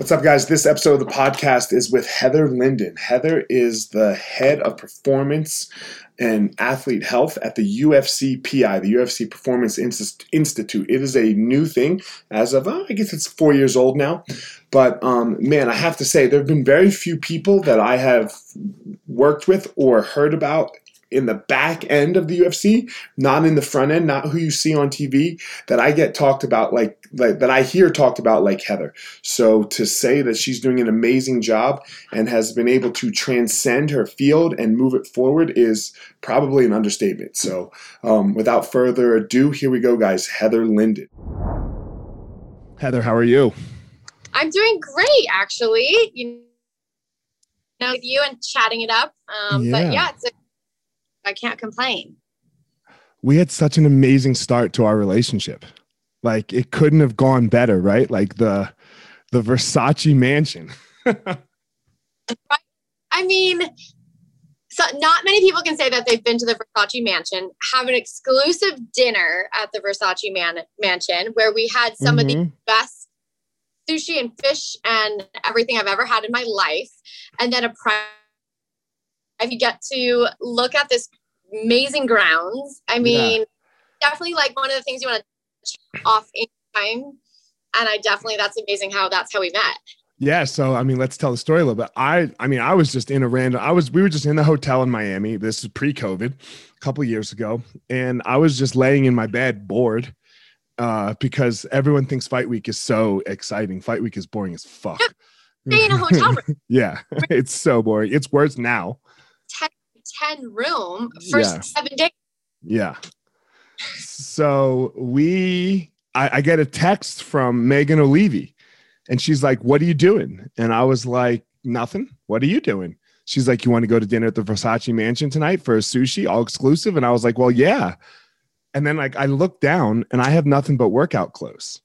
What's up, guys? This episode of the podcast is with Heather Linden. Heather is the head of performance and athlete health at the UFC PI, the UFC Performance Institute. It is a new thing as of, uh, I guess it's four years old now. But um, man, I have to say, there have been very few people that I have worked with or heard about in the back end of the UFC, not in the front end, not who you see on TV, that I get talked about like, like that I hear talked about like Heather. So to say that she's doing an amazing job and has been able to transcend her field and move it forward is probably an understatement. So um, without further ado, here we go, guys. Heather Linden. Heather, how are you? I'm doing great, actually. You know, with you and chatting it up. Um, yeah. But yeah, it's a I can't complain. We had such an amazing start to our relationship. Like it couldn't have gone better, right? Like the the Versace mansion. I mean, so not many people can say that they've been to the Versace mansion, have an exclusive dinner at the Versace man- mansion where we had some mm-hmm. of the mm-hmm. best sushi and fish and everything I've ever had in my life. And then a private you get to look at this amazing grounds. I mean, yeah. definitely like one of the things you want to off in time. And I definitely, that's amazing how that's how we met. Yeah. So, I mean, let's tell the story a little bit. I, I mean, I was just in a random, I was, we were just in the hotel in Miami. This is pre COVID a couple years ago. And I was just laying in my bed bored uh, because everyone thinks fight week is so exciting. Fight week is boring as fuck. Stay in a hotel room. yeah. It's so boring. It's worse now. 10, 10 room for yeah. seven days. Yeah. So we, I, I get a text from Megan Olivi and she's like, What are you doing? And I was like, Nothing. What are you doing? She's like, You want to go to dinner at the Versace mansion tonight for a sushi, all exclusive? And I was like, Well, yeah. And then like I look down and I have nothing but workout clothes.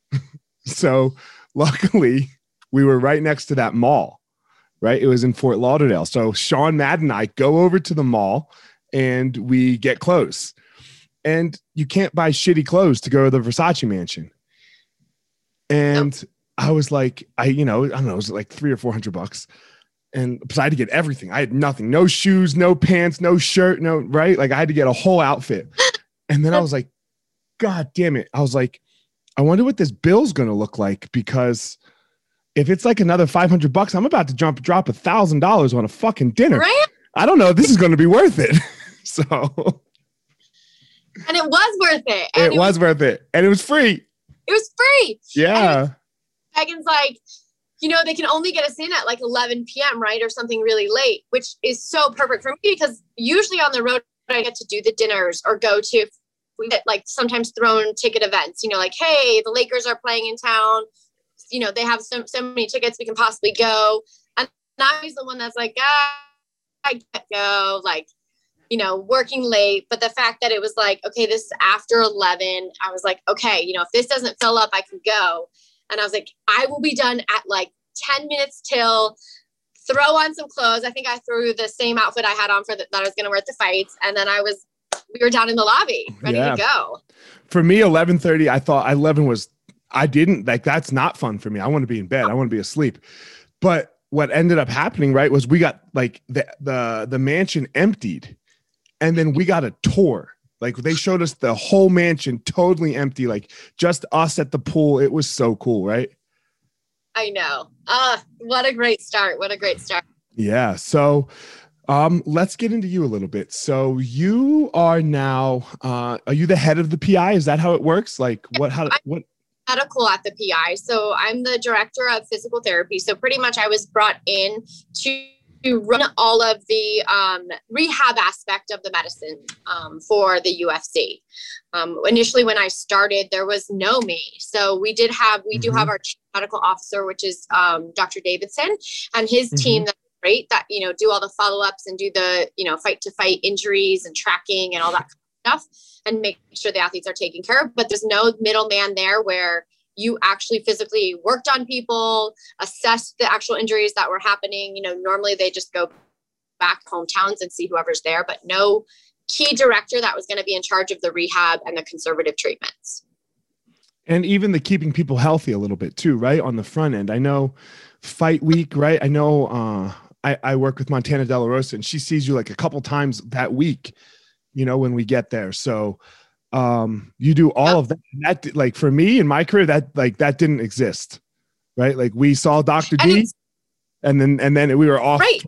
so luckily we were right next to that mall right? It was in Fort Lauderdale. So Sean Madden and I go over to the mall and we get clothes. And you can't buy shitty clothes to go to the Versace mansion. And nope. I was like, I, you know, I don't know, it was like three or 400 bucks. And I had to get everything, I had nothing, no shoes, no pants, no shirt, no, right? Like I had to get a whole outfit. And then I was like, God damn it. I was like, I wonder what this bill's going to look like because if it's like another 500 bucks, I'm about to jump drop a thousand dollars on a fucking dinner. Right? I don't know if this is going to be worth it. so, and it was worth it. It, it was, worth it, and it was free. It was free. Yeah. Megan's like, you know, they can only get us in at like 11 p.m. right or something really late, which is so perfect for me because usually on the road I get to do the dinners or go to we get like sometimes thrown ticket events, you know, like, hey, the Lakers are playing in town. You know, they have so, so many tickets we can possibly go. And I was the one that's like, ah, I can't go, like, you know, working late. But the fact that it was like, okay, this is after 11, I was like, okay, you know, if this doesn't fill up, I can go. And I was like, I will be done at like 10 minutes till throw on some clothes. I think I threw the same outfit I had on for the, that I was going to wear at the fights. And then I was, we were down in the lobby ready yeah. to go. For me, 1130, I thought 11 was, I didn't like, that's not fun for me. I want to be in bed. I want to be asleep. But what ended up happening, right, was we got like the, the, the mansion emptied and then we got a tour. Like they showed us the whole mansion totally empty, like just us at the pool. It was so cool, right? I know. Ah, uh, what a great start. What a great start. Yeah. So um, let's get into you a little bit. So you are now uh are you the head of the PI? Is that how it works? Like what how what medical at the PI. So I'm the director of physical therapy. So pretty much I was brought in to to run all of the um, rehab aspect of the medicine um, for the UFC. Um, initially, when I started, there was no me. So we did have, we mm-hmm. do have our chief medical officer, which is um, Dr. Davidson, and his mm-hmm. team that's great that you know do all the follow-ups and do the you know fight to fight injuries and tracking and all that kind of stuff and make sure the athletes are taken care of but there's no middleman there where you actually physically worked on people, assessed the actual injuries that were happening. You know, normally they just go back hometowns and see whoever's there, but no key director that was going to be in charge of the rehab and the conservative treatments. And even the keeping people healthy a little bit too, right? On the front end. I know fight week, right? I know uh, I, I work with Montana De La Rosa and she sees you like a couple times that week, you know, when we get there. So um you do all of that. That like for me in my career that like that didn't exist right? Like we saw dr d and then and then we were off right.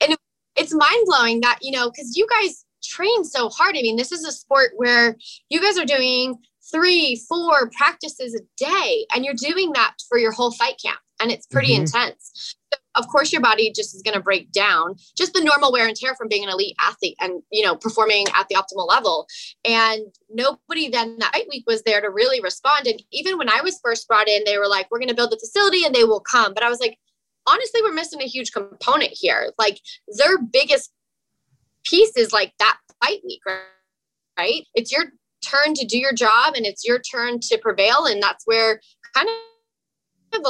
and it's mind-blowing that you know because you guys train so hard. I mean this is a sport where you guys are doing three four practices a day and you're doing that for your whole fight camp and it's pretty mm-hmm. intense. Of course your body just is going to break down just the normal wear and tear from being an elite athlete and you know performing at the optimal level. And nobody then that week was there to really respond. And even when i was first brought in they were like we're going to build the facility and they will come. But i was like honestly we're missing a huge component here. Like their biggest piece is like that fight week right? It's your turn to do your job and it's your turn to prevail and that's where kind of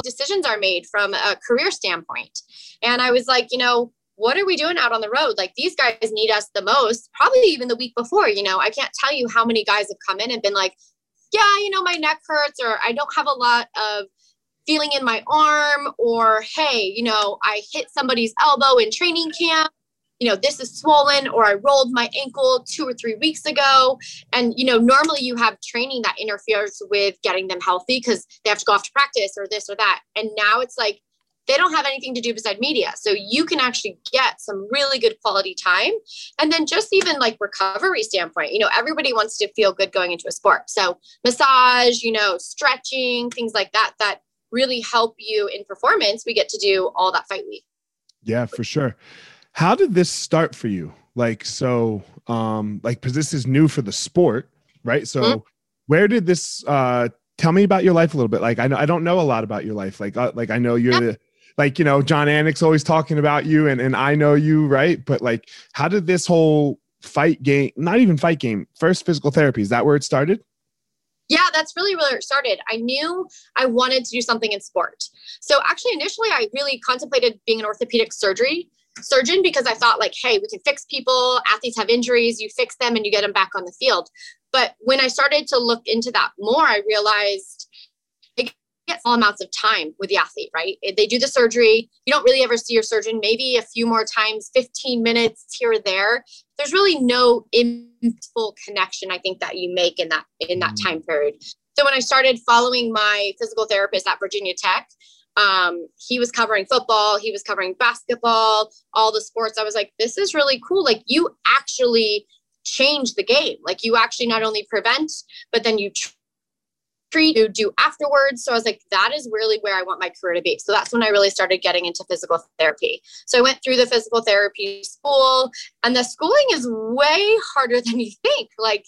decisions are made from a career standpoint. And I was like, you know, what are we doing out on the road? Like these guys need us the most, probably even the week before. You know, I can't tell you how many guys have come in and been like, yeah, you know, my neck hurts, or I don't have a lot of feeling in my arm, or hey, you know, I hit somebody's elbow in training camp you know, this is swollen or I rolled my ankle two or three weeks ago. And, you know, normally you have training that interferes with getting them healthy because they have to go off to practice or this or that. And now it's like they don't have anything to do beside media. So you can actually get some really good quality time. And then just even like recovery standpoint, you know, everybody wants to feel good going into a sport. So massage, you know, stretching, things like that, that really help you in performance. We get to do all that fight week. Yeah, for sure. How did this start for you? Like, so, um, like, because this is new for the sport, right? So, mm-hmm. where did this, uh, tell me about your life a little bit? Like, I know, I don't know a lot about your life. Like, uh, like, I know you're the, like, you know, Jon Anik's always talking about you and, and I know you, right? But like, how did this whole fight game, not even fight game, first physical therapy, is that where it started? yeah, that's really where it started. I knew I wanted to do something in sport. So actually, initially, I really contemplated being an orthopedic surgery surgeon because I thought like, hey, we can fix people. Athletes have injuries, you fix them and you get them back on the field. But when I started to look into that more, I realized it gets small amounts of time with the athlete, right? They do the surgery. You don't really ever see your surgeon, maybe a few more times, 15 minutes here or there. There's really no full connection, I think, that you make in that in that mm. time period. So when I started following my physical therapist at Virginia Tech, um, he was covering football, he was covering basketball, all the sports. I was like, this is really cool. Like, you actually change the game. Like, you actually not only prevent, but then you to do afterwards. So I was like, that is really where I want my career to be. So that's when I really started getting into physical therapy. So I went through the physical therapy school, and the schooling is way harder than you think. Like,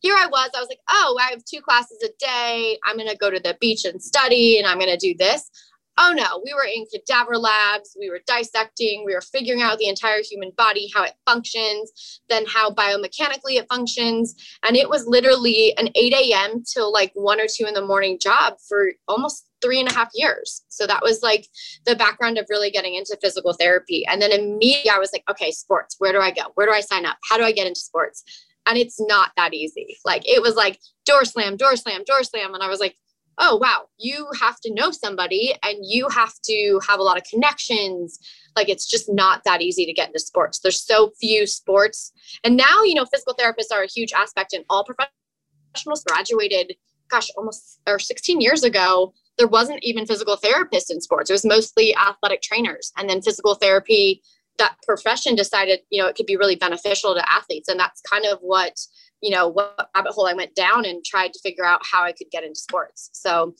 here I was, I was like, oh, I have two classes a day. I'm going to go to the beach and study, and I'm going to do this. Oh no, we were in cadaver labs, we were dissecting, we were figuring out the entire human body, how it functions, then how biomechanically it functions. And it was literally an 8 a.m. till like one or two in the morning job for almost three and a half years. So that was like the background of really getting into physical therapy. And then immediately I was like, okay, sports, where do I go? Where do I sign up? How do I get into sports? And it's not that easy. Like it was like door slam, door slam, door slam. And I was like, oh wow you have to know somebody and you have to have a lot of connections. Like it's just not that easy to get into sports. There's so few sports. And now you know physical therapists are a huge aspect in all professionals graduated gosh almost or 16 years ago there wasn't even physical therapists in sports. It was mostly athletic trainers and then physical therapy. That profession decided you know it could be really beneficial to athletes. And that's kind of what you know what rabbit hole I went down and tried to figure out how I could get into sports. So,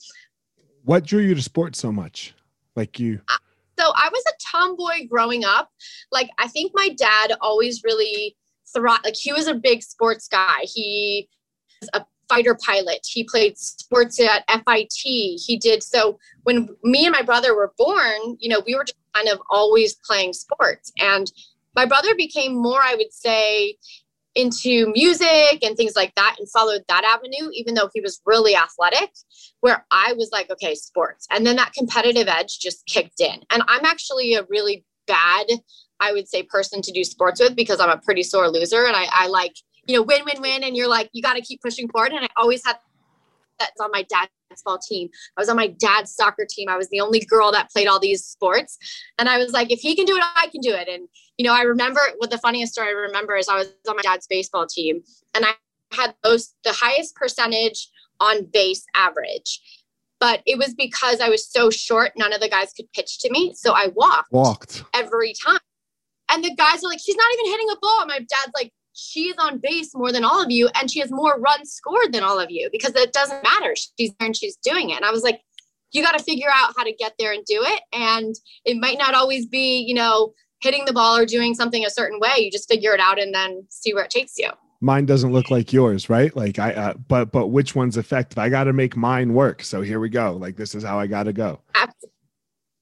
what drew you to sports so much? Like you. So I was a tomboy growing up. Like I think my dad always really thrived. Like he was a big sports guy. He was a fighter pilot. He played sports at FIT. He did so when me and my brother were born, you know, we were just kind of always playing sports. And my brother became more, I would say, into music and things like that and followed that avenue, even though he was really athletic, where I was like, okay, sports. And then that competitive edge just kicked in. And I'm actually a really bad, I would say, person to do sports with because I'm a pretty sore loser and I, I like, you know, win, win, win. And you're like, you got to keep pushing forward. And I always had that's on my dad's basketball team. I was on my dad's soccer team. I was the only girl that played all these sports. And I was like, if he can do it, I can do it. And, you know, I remember what the funniest story I remember is I was on my dad's baseball team and I had most the highest percentage on base average. But it was because I was so short, none of the guys could pitch to me. So I walked. Walked. Every time. And the guys are like, she's not even hitting a ball. My dad's like, she's on base more than all of you and she has more runs scored than all of you because it doesn't matter. She's there and she's doing it. And I was like, you got to figure out how to get there and do it. And it might not always be, you know, hitting the ball or doing something a certain way. You just figure it out and then see where it takes you. Mine doesn't look like yours, right? Like I, uh, but but which one's effective? I got to make mine work. So here we go. Like this is how I got to go. Absolutely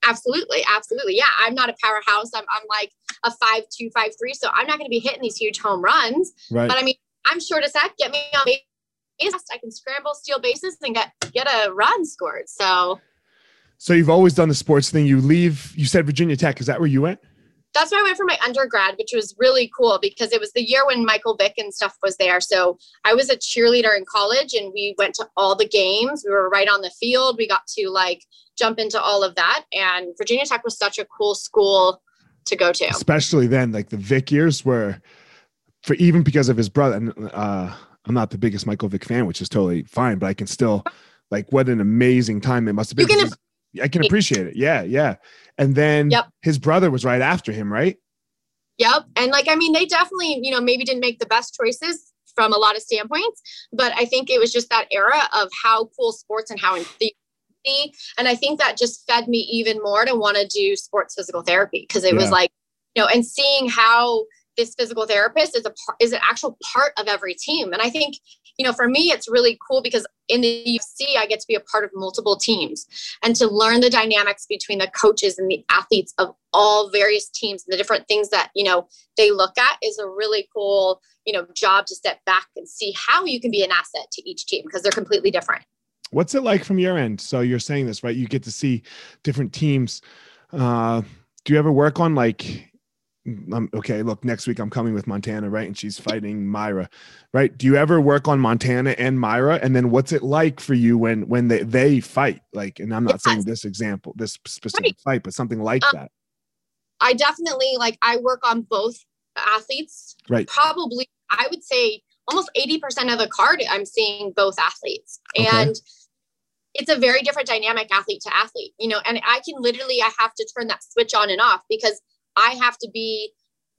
absolutely absolutely. Yeah i'm not a powerhouse. I'm, I'm like a five two five three so i'm not going to be hitting these huge home runs. Right. but i mean i'm short as heck get me on base i can scramble steal bases and get get a run scored so. So you've always done the sports thing. You leave you said virginia tech is that where you went that's where I went for my undergrad, which was really cool because it was the year when Michael Vick and stuff was there. So I was a cheerleader in college and we went to all the games. We were right on the field. We got to like jump into all of that. And Virginia Tech was such a cool school to go to. Especially then, like the Vick years were for even because of his brother. And uh, I'm not the biggest Michael Vick fan, which is totally fine, but I can still like what an amazing time it must have been. I can appreciate it. Yeah, yeah. And then yep. his brother was right after him, right? Yep. And like, I mean, they definitely, you know, maybe didn't make the best choices from a lot of standpoints, but I think it was just that era of how cool sports and how and I think that just fed me even more to want to do sports physical therapy because it yeah. was like, you know, and seeing how this physical therapist is a is an actual part of every team. And I think you know, for me, it's really cool because in the UFC, I get to be a part of multiple teams and to learn the dynamics between the coaches and the athletes of all various teams and the different things that, you know, they look at is a really cool, you know, job to step back and see how you can be an asset to each team because they're completely different. What's it like from your end? So you're saying this, right? You get to see different teams. Uh, do you ever work on like I'm, okay, look, next week I'm coming with Montana, right? And she's fighting Mayra, right? Do you ever work on Montana and Mayra? And then what's it like for you when when they they fight? Like, and I'm not yes. saying this example, this specific right. fight, but something like um, that. I definitely like I work on both athletes. Right. Probably I would say almost 80% of the card I'm seeing both athletes. Okay. And it's a very different dynamic athlete to athlete, you know, and I can literally I have to turn that switch on and off because I have to be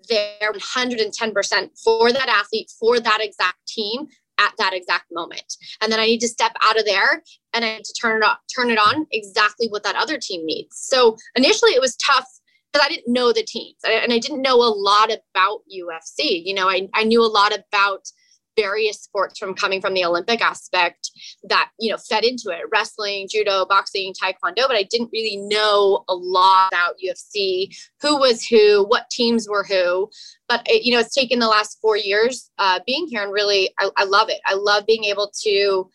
there 110% for that athlete, for that exact team, at that exact moment. And then I need to step out of there and I need to turn it on, turn it on exactly what that other team needs. So initially it was tough because I didn't know the teams and I didn't know a lot about UFC. You know, I, I knew a lot about various sports from coming from the Olympic aspect that, you know, fed into it wrestling, judo, boxing, taekwondo, but I didn't really know a lot about UFC, who was who, what teams were who. But, it, you know, it's taken the last four years uh, being here and really, I, I love it. I love being able to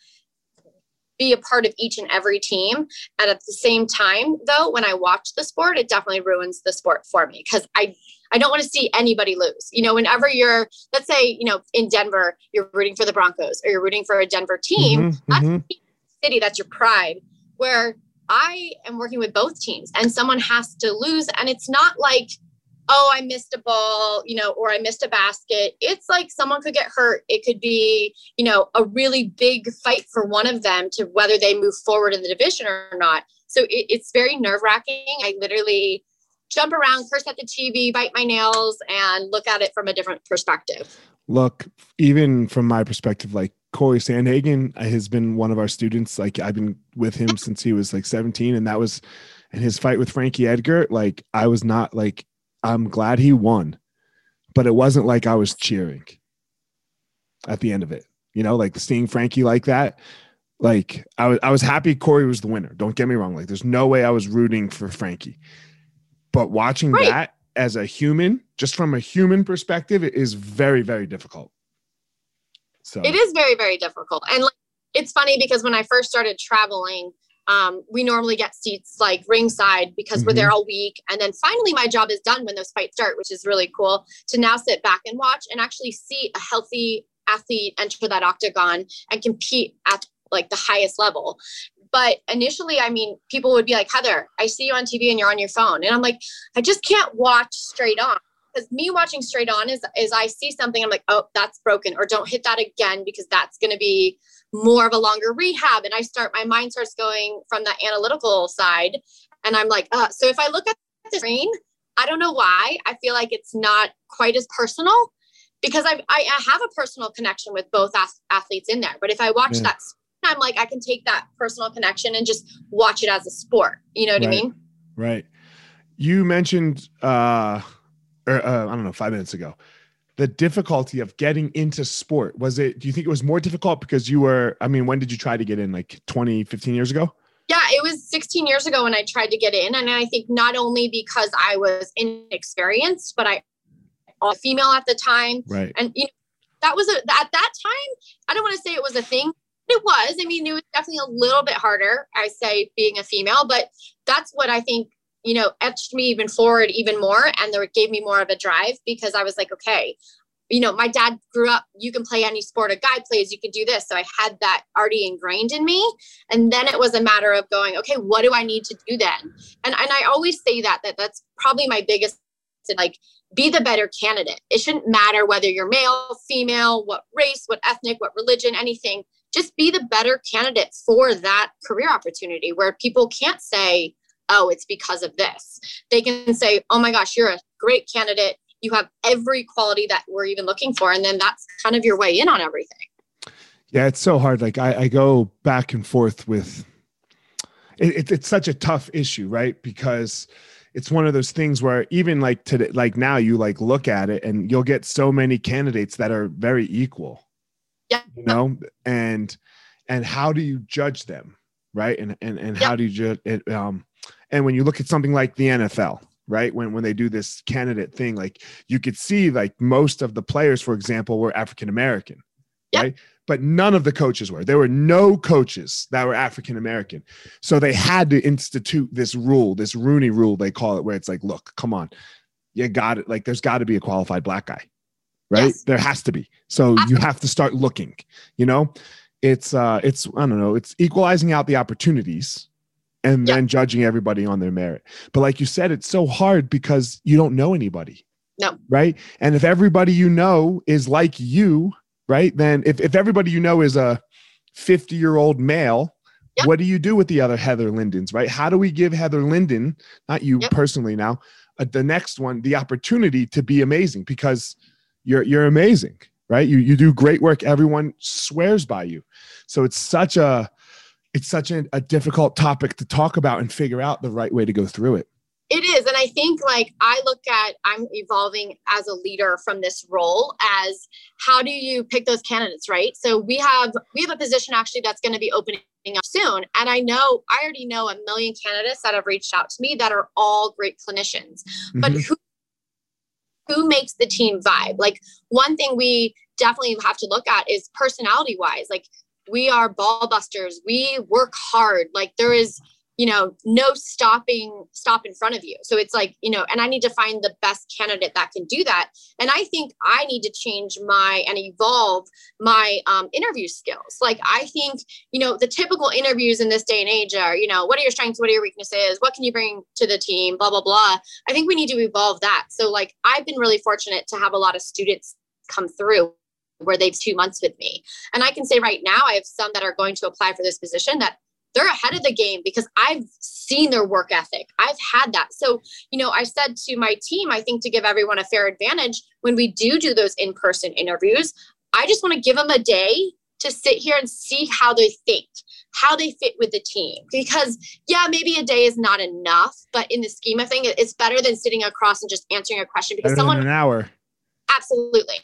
be a part of each and every team. And at the same time, though, when I watch the sport, it definitely ruins the sport for me because I I don't want to see anybody lose. You know, whenever you're, let's say, you know, in Denver, you're rooting for the Broncos or you're rooting for a Denver team, mm-hmm, that's mm-hmm. city, that's your pride. Where I am working with both teams and someone has to lose. And it's not like, oh, I missed a ball, you know, or I missed a basket. It's like someone could get hurt. It could be, you know, a really big fight for one of them to whether they move forward in the division or not. So it, it's very nerve wracking. I literally jump around, curse at the TV, bite my nails, and look at it from a different perspective. Look, even from my perspective, like Corey Sandhagen has been one of our students. Like I've been with him since he was like 17, and that was in his fight with Frankie Edgar. Like I was not like I'm glad he won, but it wasn't like I was cheering at the end of it. You know, like seeing Frankie like that. Like I was, I was happy Corey was the winner. Don't get me wrong. Like there's no way I was rooting for Frankie but watching right. that as a human, just from a human perspective, it is very, very difficult. So it is very, very difficult. And like, it's funny because when I first started traveling, um, we normally get seats like ringside because mm-hmm. we're there mm-hmm. all week. And then finally, my job is done when those fights start, which is really cool to now sit back and watch and actually see a healthy athlete enter that octagon and compete at like the highest level. But initially, I mean, people would be like, Heather, I see you on TV and you're on your phone. And I'm like, I just can't watch straight on. Because me watching straight on is is I see something, I'm like, oh, that's broken, or don't hit that again because that's gonna be more of a longer rehab. And I start my mind starts going from the analytical side. And I'm like, uh, so if I look at the screen, I don't know why. I feel like it's not quite as personal because I've, I, I have a personal connection with both athletes in there. But if I watch yeah. that I'm like, I can take that personal connection and just watch it as a sport. You know what right. I mean? Right. You mentioned, uh, or, uh, I don't know, five minutes ago, the difficulty of getting into sport. Was it, do you think it was more difficult because you were, I mean, when did you try to get in? Like 20, 15 years ago? Yeah, it was 16 years ago when I tried to get in. And I think not only because I was inexperienced, but I female at the time. Right. And, you know, that was a, at that time, I don't want to say it was a thing it was. I mean, it was definitely a little bit harder, I say, being a female, but that's what I think, you know, etched me even forward even more. And there gave me more of a drive because I was like, okay, you know, my dad grew up, you can play any sport a guy plays, you can do this. So I had that already ingrained in me. And then it was a matter of going, okay, what do I need to do then? And and I always say that that that's probably my biggest like be the better candidate. It shouldn't matter whether you're male, female, what race, what ethnic, what religion, anything just be the better candidate for that career opportunity where people can't say, oh, it's because of this. They can say, oh my gosh, you're a great candidate. You have every quality that we're even looking for. And then that's kind of your way in on everything. Yeah, it's so hard. Like I, I go back and forth with it, it, it's such a tough issue, right? Because it's one of those things where even like today, like now you like look at it and you'll get so many candidates that are very equal yeah. You know, and and how do you judge them, right? And and and how do you judge it? Um, and when you look at something like the NFL, right? When when they do this candidate thing, like you could see like most of the players, for example, were African American, right? But none of the coaches were. There were no coaches that were African American. So they had to institute this rule, this Rooney rule, they call it, where it's like, look, come on, you got it. Like, there's got to be a qualified black guy, right? Yes. There has to be. So you have to start looking, you know? It's uh it's I don't know, it's equalizing out the opportunities and then judging everybody on their merit. But like you said, it's so hard because you don't know anybody. No. Right? And if everybody you know is like you, right? Then if, if everybody you know is a 50 year old male, yep. what do you do with the other Heather Lindens, right? How do we give Heather Linden, not you yep. personally now, uh, the next one, the opportunity to be amazing because you're you're amazing, right? You you do great work. Everyone swears by you. So it's such a it's such a, a difficult topic to talk about and figure out the right way to go through it. It is. And I think like I look at I'm evolving as a leader from this role as how do you pick those candidates, right? So we have we have a position actually that's going to be opening up soon. And I know I already know a million candidates that have reached out to me that are all great clinicians. Mm-hmm. But who who makes the team vibe? Like one thing we definitely have to look at is personality wise. Like we are ball busters. We work hard. Like there is you know no stopping stop in front of you. So it's like you know and i need to find the best candidate that can do that. And i think i need to change my and evolve my um, interview skills. Like i think you know the typical interviews in this day and age are you know what are your strengths? What are your weaknesses? What can you bring to the team? Blah blah blah. I think we need to evolve that. So like i've been really fortunate to have a lot of students come through where they've two months with me. And i can say right now i have some that are going to apply for this position that they're ahead of the game because I've seen their work ethic. I've had that. So, you know, I said to my team, I think to give everyone a fair advantage when we do do those in person interviews, I just want to give them a day to sit here and see how they think, how they fit with the team. Because, yeah, maybe a day is not enough, but in the scheme of things, it's better than sitting across and just answering a question because better someone. an hour. Absolutely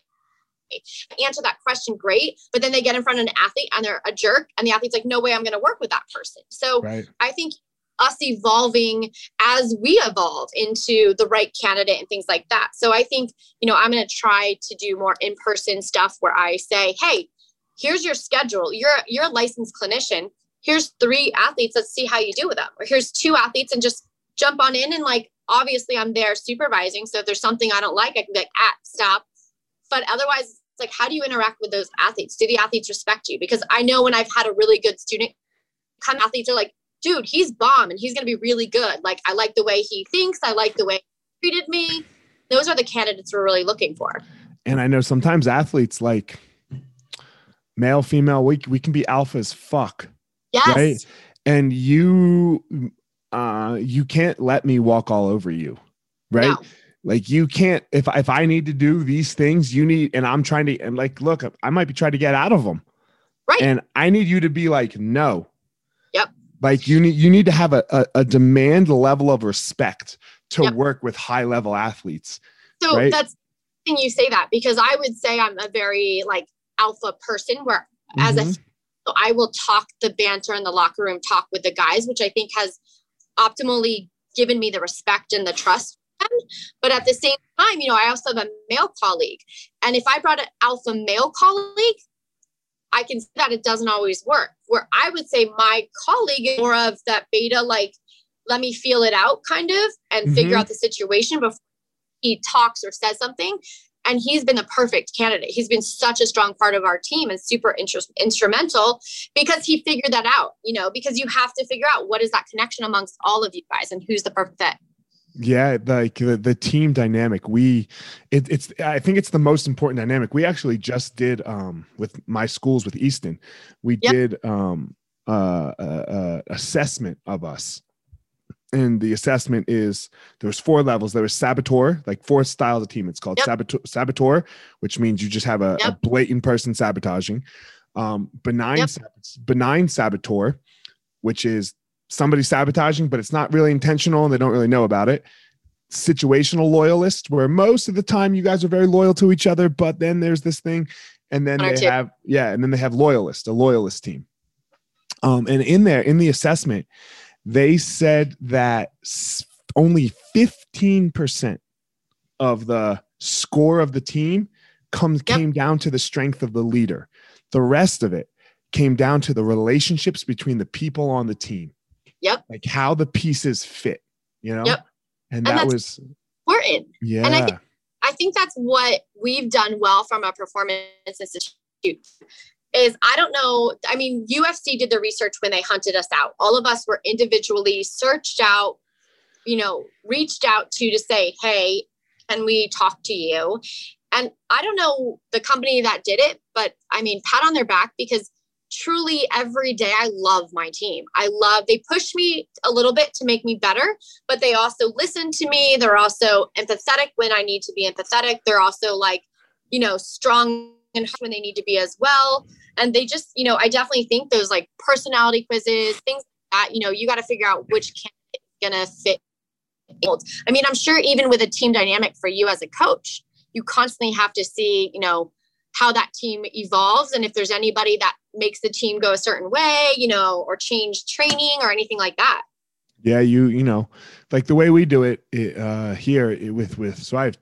answer that question great but then they get in front of an athlete and they're a jerk and the athlete's like no way i'm going to work with that person. So right. i think us evolving as we evolve into the right candidate and things like that. So i think you know i'm going to try to do more in-person stuff where i say hey here's your schedule. You're you're a licensed clinician. Here's three athletes. Let's see how you do with them. Or here's two athletes and just jump on in and like obviously i'm there supervising so if there's something i don't like i can be like ah stop but otherwise, it's like, how do you interact with those athletes? Do the athletes respect you? Because I know when I've had a really good student come, athletes are like, dude, he's bomb and he's going to be really good. Like, I like the way he thinks. I like the way he treated me. Those are the candidates we're really looking for. And I know sometimes athletes like male, female, we, we can be alpha as fuck. Yes. Right. And you, uh, you can't let me walk all over you. Right. No like you can't if if I need to do these things, you need and I'm trying to and like look, I might be trying to get out of them. Right. And I need you to be like, no. Yep. Like you need you need to have a, a, a demand level of respect to yep. work with high level athletes. So right? that's and you say that because I would say I'm a very like alpha person where as mm-hmm. a so I will talk the banter in the locker room, talk with the guys, which I think has optimally given me the respect and the trust but at the same time, you know, I also have a male colleague. And if I brought an alpha male colleague, I can see that it doesn't always work. Where I would say my colleague is more of that beta, like, let me feel it out kind of and mm-hmm. figure out the situation before he talks or says something. And he's been the perfect candidate. He's been such a strong part of our team and super inter- instrumental because he figured that out, you know, because you have to figure out what is that connection amongst all of you guys and who's the perfect fit. Yeah, like the, the team dynamic. We, it, it's I think it's the most important dynamic. We actually just did um with my schools with Easton. We yep. did um uh, uh, uh assessment of us, and the assessment is there was four levels. There was saboteur, like four styles of team. It's called yep. saboteur, saboteur, which means you just have a, yep. a blatant person sabotaging. Um, benign, sab- benign saboteur, which is somebody sabotaging, but it's not really intentional and they don't really know about it. Situational loyalist, where most of the time you guys are very loyal to each other, but then there's this thing, and then they have yeah, and then they have loyalist, a loyalist team. Um, and in there, in the assessment, they said that only 15% of the score of the team comes yep. came down to the strength of the leader. The rest of it came down to the relationships between the people on the team. Yep. Like how the pieces fit, you know? Yep. And, and that was important. Yeah. And I think I think that's what we've done well from a performance institute is I don't know. I mean, UFC did the research when they hunted us out. All of us were individually searched out, you know, reached out to to say, hey, can we talk to you? And I don't know the company that did it, but I mean, pat on their back because truly every day I love my team. I love they push me a little bit to make me better, but they also listen to me. They're also empathetic when I need to be empathetic. They're also like, you know, strong and when they need to be as well. And they just, you know, I definitely think those like personality quizzes, things like that, you know, you got to figure out which candidate is going to fit. I mean, I'm sure even with a team dynamic for you as a coach, you constantly have to see, you know, how that team evolves and if there's anybody that makes the team go a certain way, you know, or change training or anything like that. Yeah, you you know, like the way we do it, it uh here it, with with so I have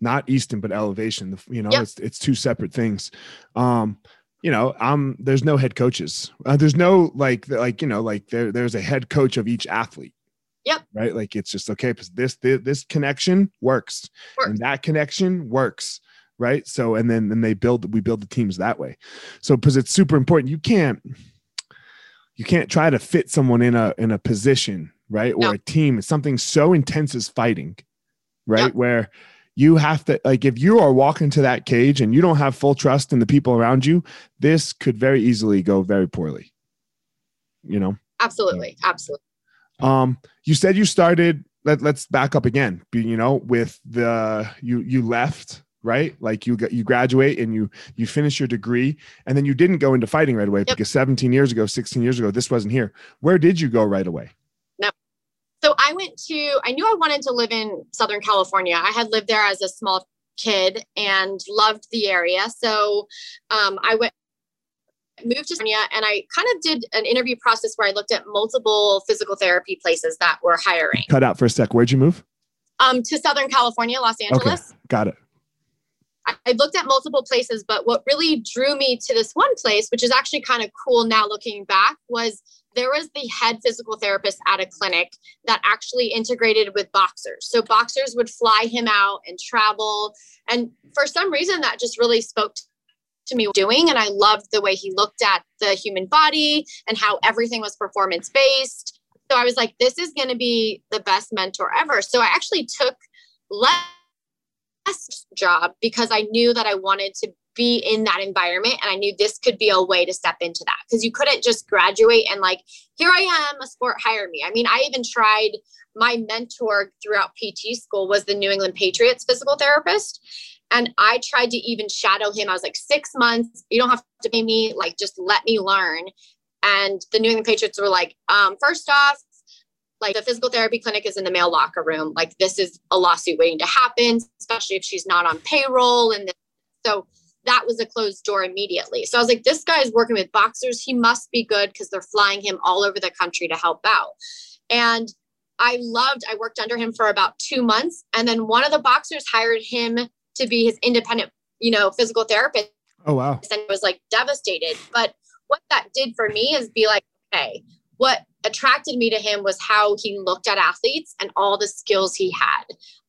not Easton but elevation. You know, yep. it's it's two separate things. Um, you know, um, there's no head coaches. Uh, there's no like like you know like there there's a head coach of each athlete. Yep. Right. Like it's just okay. This this, this connection works, works, and that connection works. Right. So and then then they build we build the teams that way. So because it's super important. You can't you can't try to fit someone in a in a position right or no. a team. It's something so intense as fighting, right? Yep. Where you have to like if you are walking to that cage and you don't have full trust in the people around you this could very easily go very poorly you know absolutely absolutely um you said you started let, let's back up again you know with the you you left right like you got you graduate and you you finish your degree and then you didn't go into fighting right away yep. because 17 years ago 16 years ago this wasn't here where did you go right away no so I went to, I knew I wanted to live in Southern California. I had lived there as a small kid and loved the area. So um, I went, moved to California and I kind of did an interview process where I looked at multiple physical therapy places that were hiring. Cut out for a sec. Where'd you move? Um, to Southern California, Los Angeles. Okay. Got it. I, looked at multiple places, but what really drew me to this one place, which is actually kind of cool now looking back, was there was the head physical therapist at a clinic that actually integrated with boxers. So boxers would fly him out and travel. And for some reason, that just really spoke to me doing. And I loved the way he looked at the human body and how everything was performance based. So I was like, this is going to be the best mentor ever. So I actually took less job because I knew that I wanted to be in that environment and i knew this could be a way to step into that. Because you couldn't just graduate and like here i am a sport hire me. I mean i even tried my mentor throughout pt school was the new england patriots physical therapist. And i tried to even shadow him. I was like six months you don't have to pay me like just let me learn. And the new england patriots were like um, first off like the physical therapy clinic is in the male locker room like this is a lawsuit waiting to happen especially if she's not on payroll and this. so that was a closed door immediately. So I was like, this guy is working with boxers. He must be good because they're flying him all over the country to help out. And I loved, I worked under him for about two months. And then one of the boxers hired him to be his independent, you know, physical therapist. Oh, wow. And was like devastated. But what that did for me is be like, okay, what attracted me to him was how he looked at athletes and all the skills he had.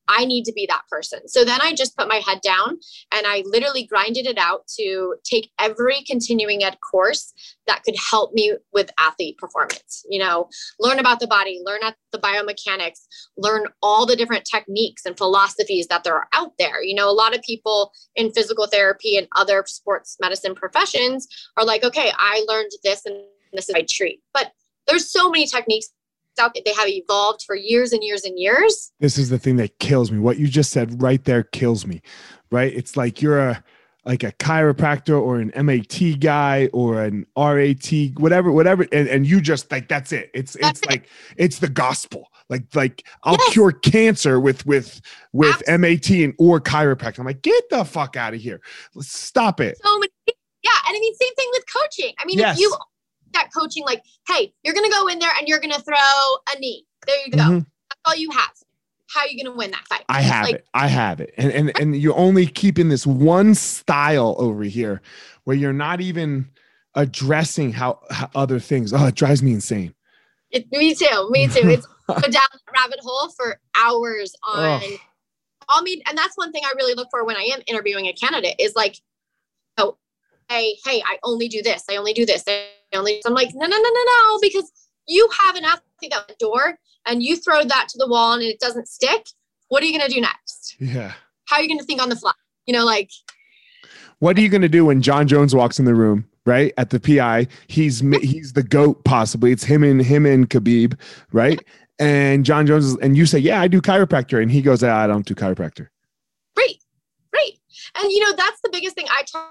I need to be that person. So then I just put my head down and I literally grinded it out to take every continuing ed course that could help me with athlete performance. You know, learn about the body, learn at the biomechanics, learn all the different techniques and philosophies that there are out there. You know, a lot of people in physical therapy and other sports medicine professions are like, okay, I learned this and this is my treat. But there's so many techniques out they have evolved for years and years and years. This is the thing that kills me. What you just said right there kills me. Right? It's like you're a like a chiropractor or an MAT guy or an RAT, whatever, whatever, and, and you just like that's it. It's that's it's it. like it's the gospel. Like like I'll yes. cure cancer with with with Absolutely. MAT and or chiropractor. I'm like, get the fuck out of here. Let's stop it. So many, yeah, and I mean, same thing with coaching. I mean, yes. if you that coaching like, hey, you're going to go in there and you're going to throw a knee. There you go. Mm-hmm. That's all you have. How are you going to win that fight? I have like, it. I have it. And, and, and you're only keeping this one style over here where you're not even addressing how, how other things. Oh, it drives me insane. It, me too. Me too. It's go down the rabbit hole for hours on. Oh. All me, and that's one thing I really look for when I am interviewing a candidate is like, oh, hey, hey, I only do this. I only do this. I only. I'm like, no, no, no, no, no, because you have an athlete at the door and you throw that to the wall and it doesn't stick. What are you going to do next? Yeah. How are you going to think on the fly? You know, like. What are you going to do when Jon Jones walks in the room? Right at the PI, he's he's the goat. Possibly it's him and him and Khabib, right? and Jon Jones is, and you say, "Yeah, I do chiropractor," and he goes, ah, "I don't do chiropractor." Great, great, and you know that's the biggest thing I try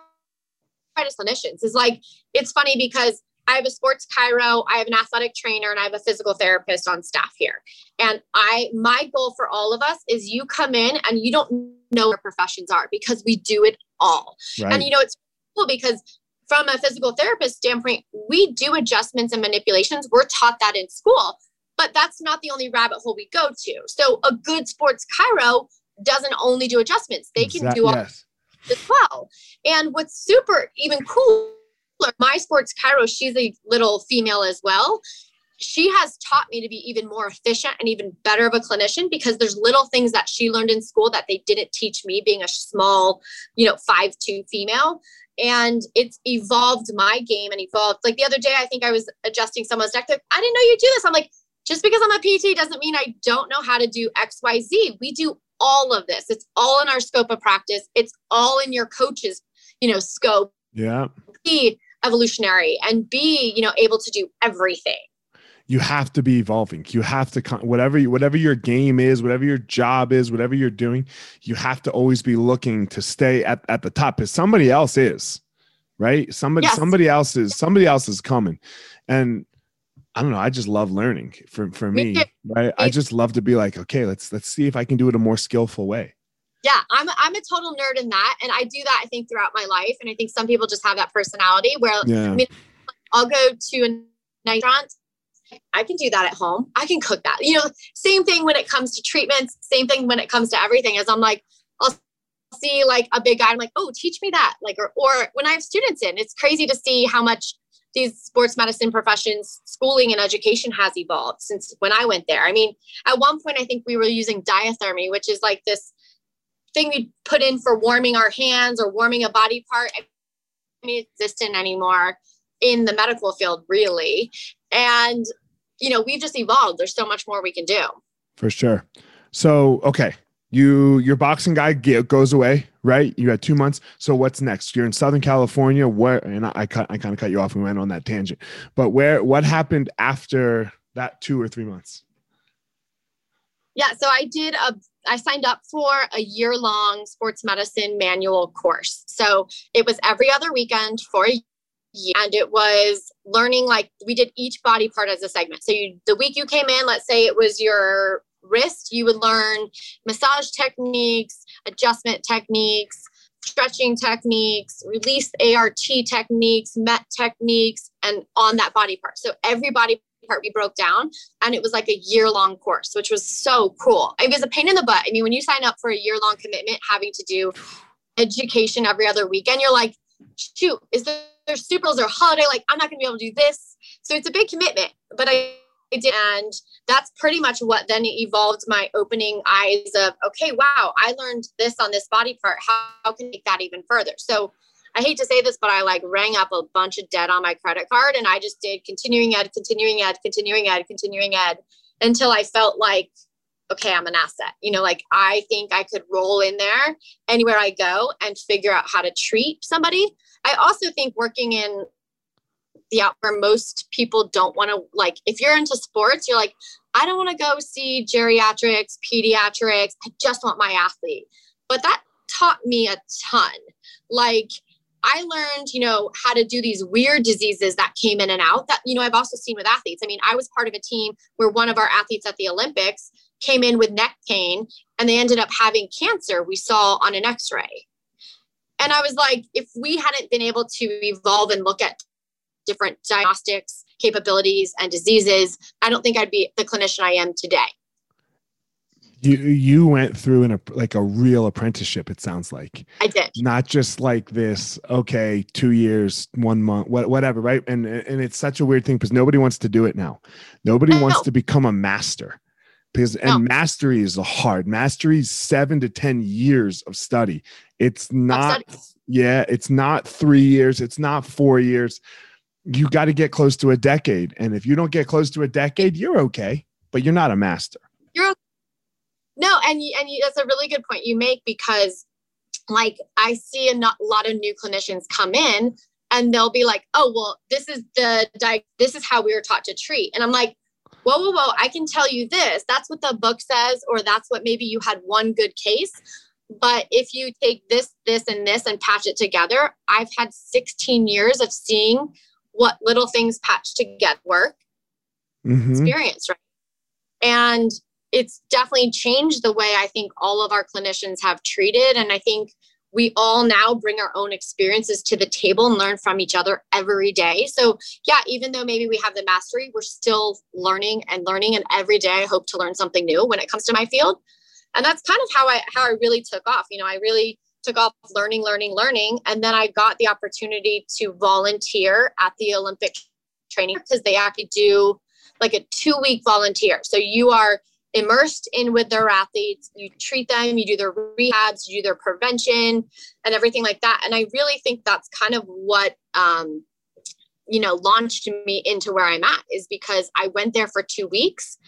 clinicians is like it's funny because I have a sports chiro, I have an athletic trainer, and I have a physical therapist on staff here. And I my goal for all of us is you come in and you don't know what professions are because we do it all. Right. And you know, it's cool because from a physical therapist standpoint, we do adjustments and manipulations. We're taught that in school, but that's not the only rabbit hole we go to. So a good sports chiro doesn't only do adjustments; they can do all yes. As well. And what's super even cooler, my sports chiro, she's a little female as well. She has taught me to be even more efficient and even better of a clinician because there's little things that she learned in school that they didn't teach me being a small, you know, five two female and it's evolved my game and evolved. Like the other day, I think I was adjusting someone's neck. I didn't know you do this. I'm like, just because I'm a PT doesn't mean I don't know how to do X, Y, Z. We do all of this. It's all in our scope of practice. It's all in your coach's, you know, scope. Yeah. Be evolutionary and be, you know, able to do everything you have to be evolving. You have to whatever whatever your game is, whatever your job is, whatever you're doing, you have to always be looking to stay at, at the top because somebody else is, right? Somebody yes. somebody else is somebody else is coming. And I don't know, I just love learning for for me, right? I just love to be like, okay, let's let's see if I can do it a more skillful way. Yeah, I'm I'm a total nerd in that and I do that I think throughout my life and I think some people just have that personality where yeah. I mean, I'll go to a restaurant I can do that at home. I can cook that. You know, same thing when it comes to treatments, same thing when it comes to everything. As I'm like, I'll see like a big guy, I'm like, oh, teach me that. Like, or, or when I have students in, it's crazy to see how much these sports medicine professions, schooling and education has evolved since when I went there. I mean, at one point, I think we were using diathermy, which is like this thing we put in for warming our hands or warming a body part. I mean, existent anymore in the medical field, really. And, you know, we've just evolved. There's so much more we can do. For sure. So, okay. You, your boxing guy goes away, right? You had two months. So what's next? You're in Southern California. Where, and I, I cut, I kind of cut you off and went on that tangent, but where, what happened after that two or three months? Yeah. So I did a, I signed up for a year long sports medicine manual course. So it was every other weekend for a and it was learning like we did each body part as a segment so you the week you came in let's say it was your wrist you would learn massage techniques adjustment techniques stretching techniques release art techniques met techniques and on that body part. So every body part we broke down and it was like a year long course which was so cool. It was a pain in the butt. I mean when you sign up for a year long commitment having to do education every other weekend you're like shoot is there there's Super Bowls or holiday, like I'm not gonna be able to do this. So it's a big commitment, but I, and that's pretty much what then evolved my opening eyes of okay, wow, I learned this on this body part. How, how can I take that even further? So I hate to say this, but I like rang up a bunch of debt on my credit card, and I just did continuing ed, continuing ed, continuing ed, continuing ed until I felt like okay, I'm an asset. You know, like I think I could roll in there anywhere I go and figure out how to treat somebody. I also think working in the out where most people don't want to like if you're into sports, you're like, I don't want to go see geriatrics, pediatrics. I just want my athlete. But that taught me a ton. Like I learned, you know, how to do these weird diseases that came in and out that, you know, I've also seen with athletes. I mean, I was part of a team where one of our athletes at the Olympics came in with neck pain and they ended up having cancer we saw on an x-ray and i was like if we hadn't been able to evolve and look at different diagnostics capabilities and diseases i don't think i'd be the clinician i am today. You you went through in a like a real apprenticeship it sounds like. I did. Not just like this okay two years one month whatever right? And and it's such a weird thing because nobody wants to do it now. Nobody wants to become a master. Because and no. mastery is hard. Mastery is seven to ten years of study. It's not yeah it's not three years it's not four years you got to get close to a decade and if you don't get close to a decade you're okay but you're not a master you're okay. no and you, and that's a really good point you make because like i see a lot of new clinicians come in and they'll be like oh well this is the this is how we were taught to treat and i'm like whoa, whoa, whoa, I can tell you this. That's what the book says, or that's what maybe you had one good case. But if you take this, this, and this and patch it together, I've had 16 years of seeing what little things patched together work mm-hmm. experience, right? And it's definitely changed the way I think all of our clinicians have treated. And I think we all now bring our own experiences to the table and learn from each other every day. So, yeah, even though maybe we have the mastery, we're still learning and learning. And every day I hope to learn something new when it comes to my field. And that's kind of how I how I really took off. You know, I really took off learning, learning, learning. And then I got the opportunity to volunteer at the Olympic training because they actually do like a two week volunteer. So you are immersed in with their athletes. You treat them, you do their rehabs, you do their prevention, and everything like that. And I really think that's kind of what um, you know launched me into where I'm at is because I went there for two weeks.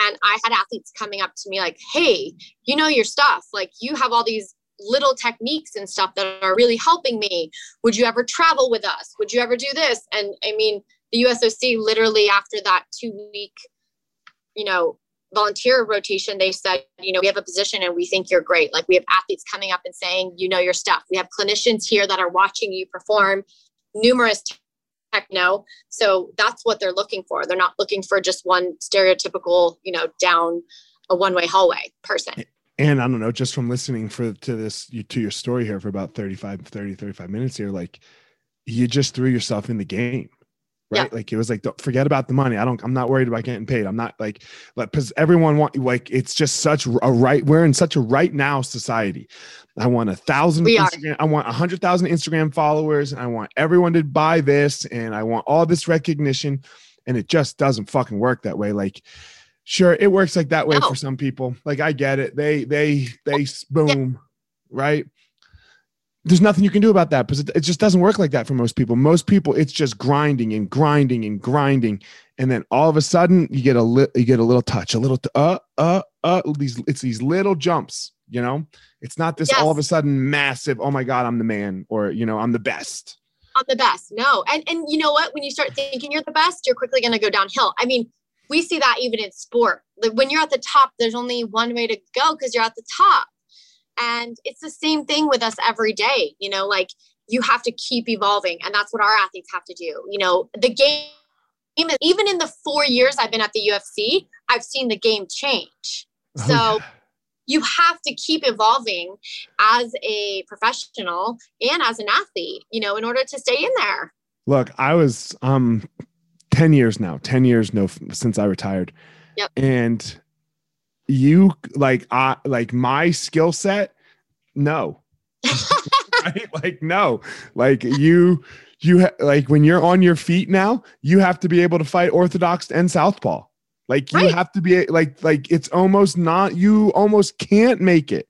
And I had athletes coming up to me like, hey, you know your stuff. Like, you have all these little techniques and stuff that are really helping me. Would you ever travel with us? Would you ever do this? And I mean, the USOC literally after that two week, you know, volunteer rotation, they said, you know, we have a position and we think you're great. Like we have athletes coming up and saying, you know, your stuff. We have clinicians here that are watching you perform numerous techno. So that's what they're looking for. They're not looking for just one stereotypical, you know, down a one way hallway person. And I don't know, just from listening for to this to your story here for about 35, 30, 35 minutes here, like you just threw yourself in the game right? Yeah. Like it was like, don't forget about the money. I don't, I'm not worried about getting paid. I'm not like, like, because everyone want like it's just such a right. We're in such a right now society. I want a thousand. Instagram. I want a hundred thousand Instagram followers, and I want everyone to buy this, and I want all this recognition, and it just doesn't fucking work that way. Like. Sure, it works like that way no. for some people. Like I get it. They they they boom, yeah. right? there's nothing you can do about that because it, it, just doesn't work like that for most people. Most people, it's just grinding and grinding and grinding, and then all of a sudden you get a li- you get a little touch, a little t- uh uh uh. These it's these little jumps. You know, it's not this yes. all of a sudden massive. Oh my god, I'm the man, or you know, I'm the best. I'm the best. No, and and you know what? When you start thinking you're the best, you're quickly going to go downhill. I mean, we see that even in sport. Like when you're at the top, there's only one way to go because you're at the top and it's the same thing with us every day, you know, like you have to keep evolving. And that's what our athletes have to do. You know, the game, even in the four years I've been at the UFC, I've seen the game change. Oh, so yeah. you have to keep evolving as a professional and as an athlete, you know, in order to stay in there. Look, I was um 10 years now, 10 years no since I retired. Yep. And you like I like my skill set, no. right? Like no. Like you you ha- like when you're on your feet now, you have to be able to fight orthodox and southpaw. Like you right. have to be like like it's almost not you almost can't make it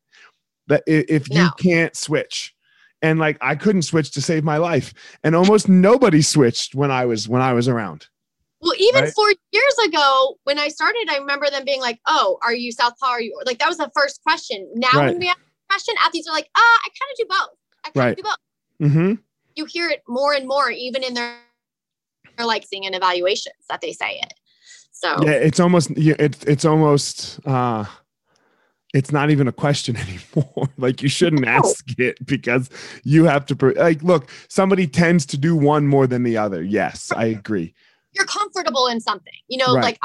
that if you no. can't switch. And like I couldn't switch to save my life. And almost nobody switched when I was when I was around. Well, even right? four years ago when I started, I remember them being like, "Oh, are you Southpaw? Are you like that was the first question." Now right. when we ask the question, athletes are like, "Ah, uh, I kind of do both. I kind of right. do both." Mm-hmm. You hear it more and more, even in their, their like seeing and evaluations that they say it. So yeah, it's almost it's it's almost uh it's not even a question anymore. like you shouldn't ask it because you have to like look. Somebody tends to do one more than the other. Yes, I agree you're comfortable in something you know right. like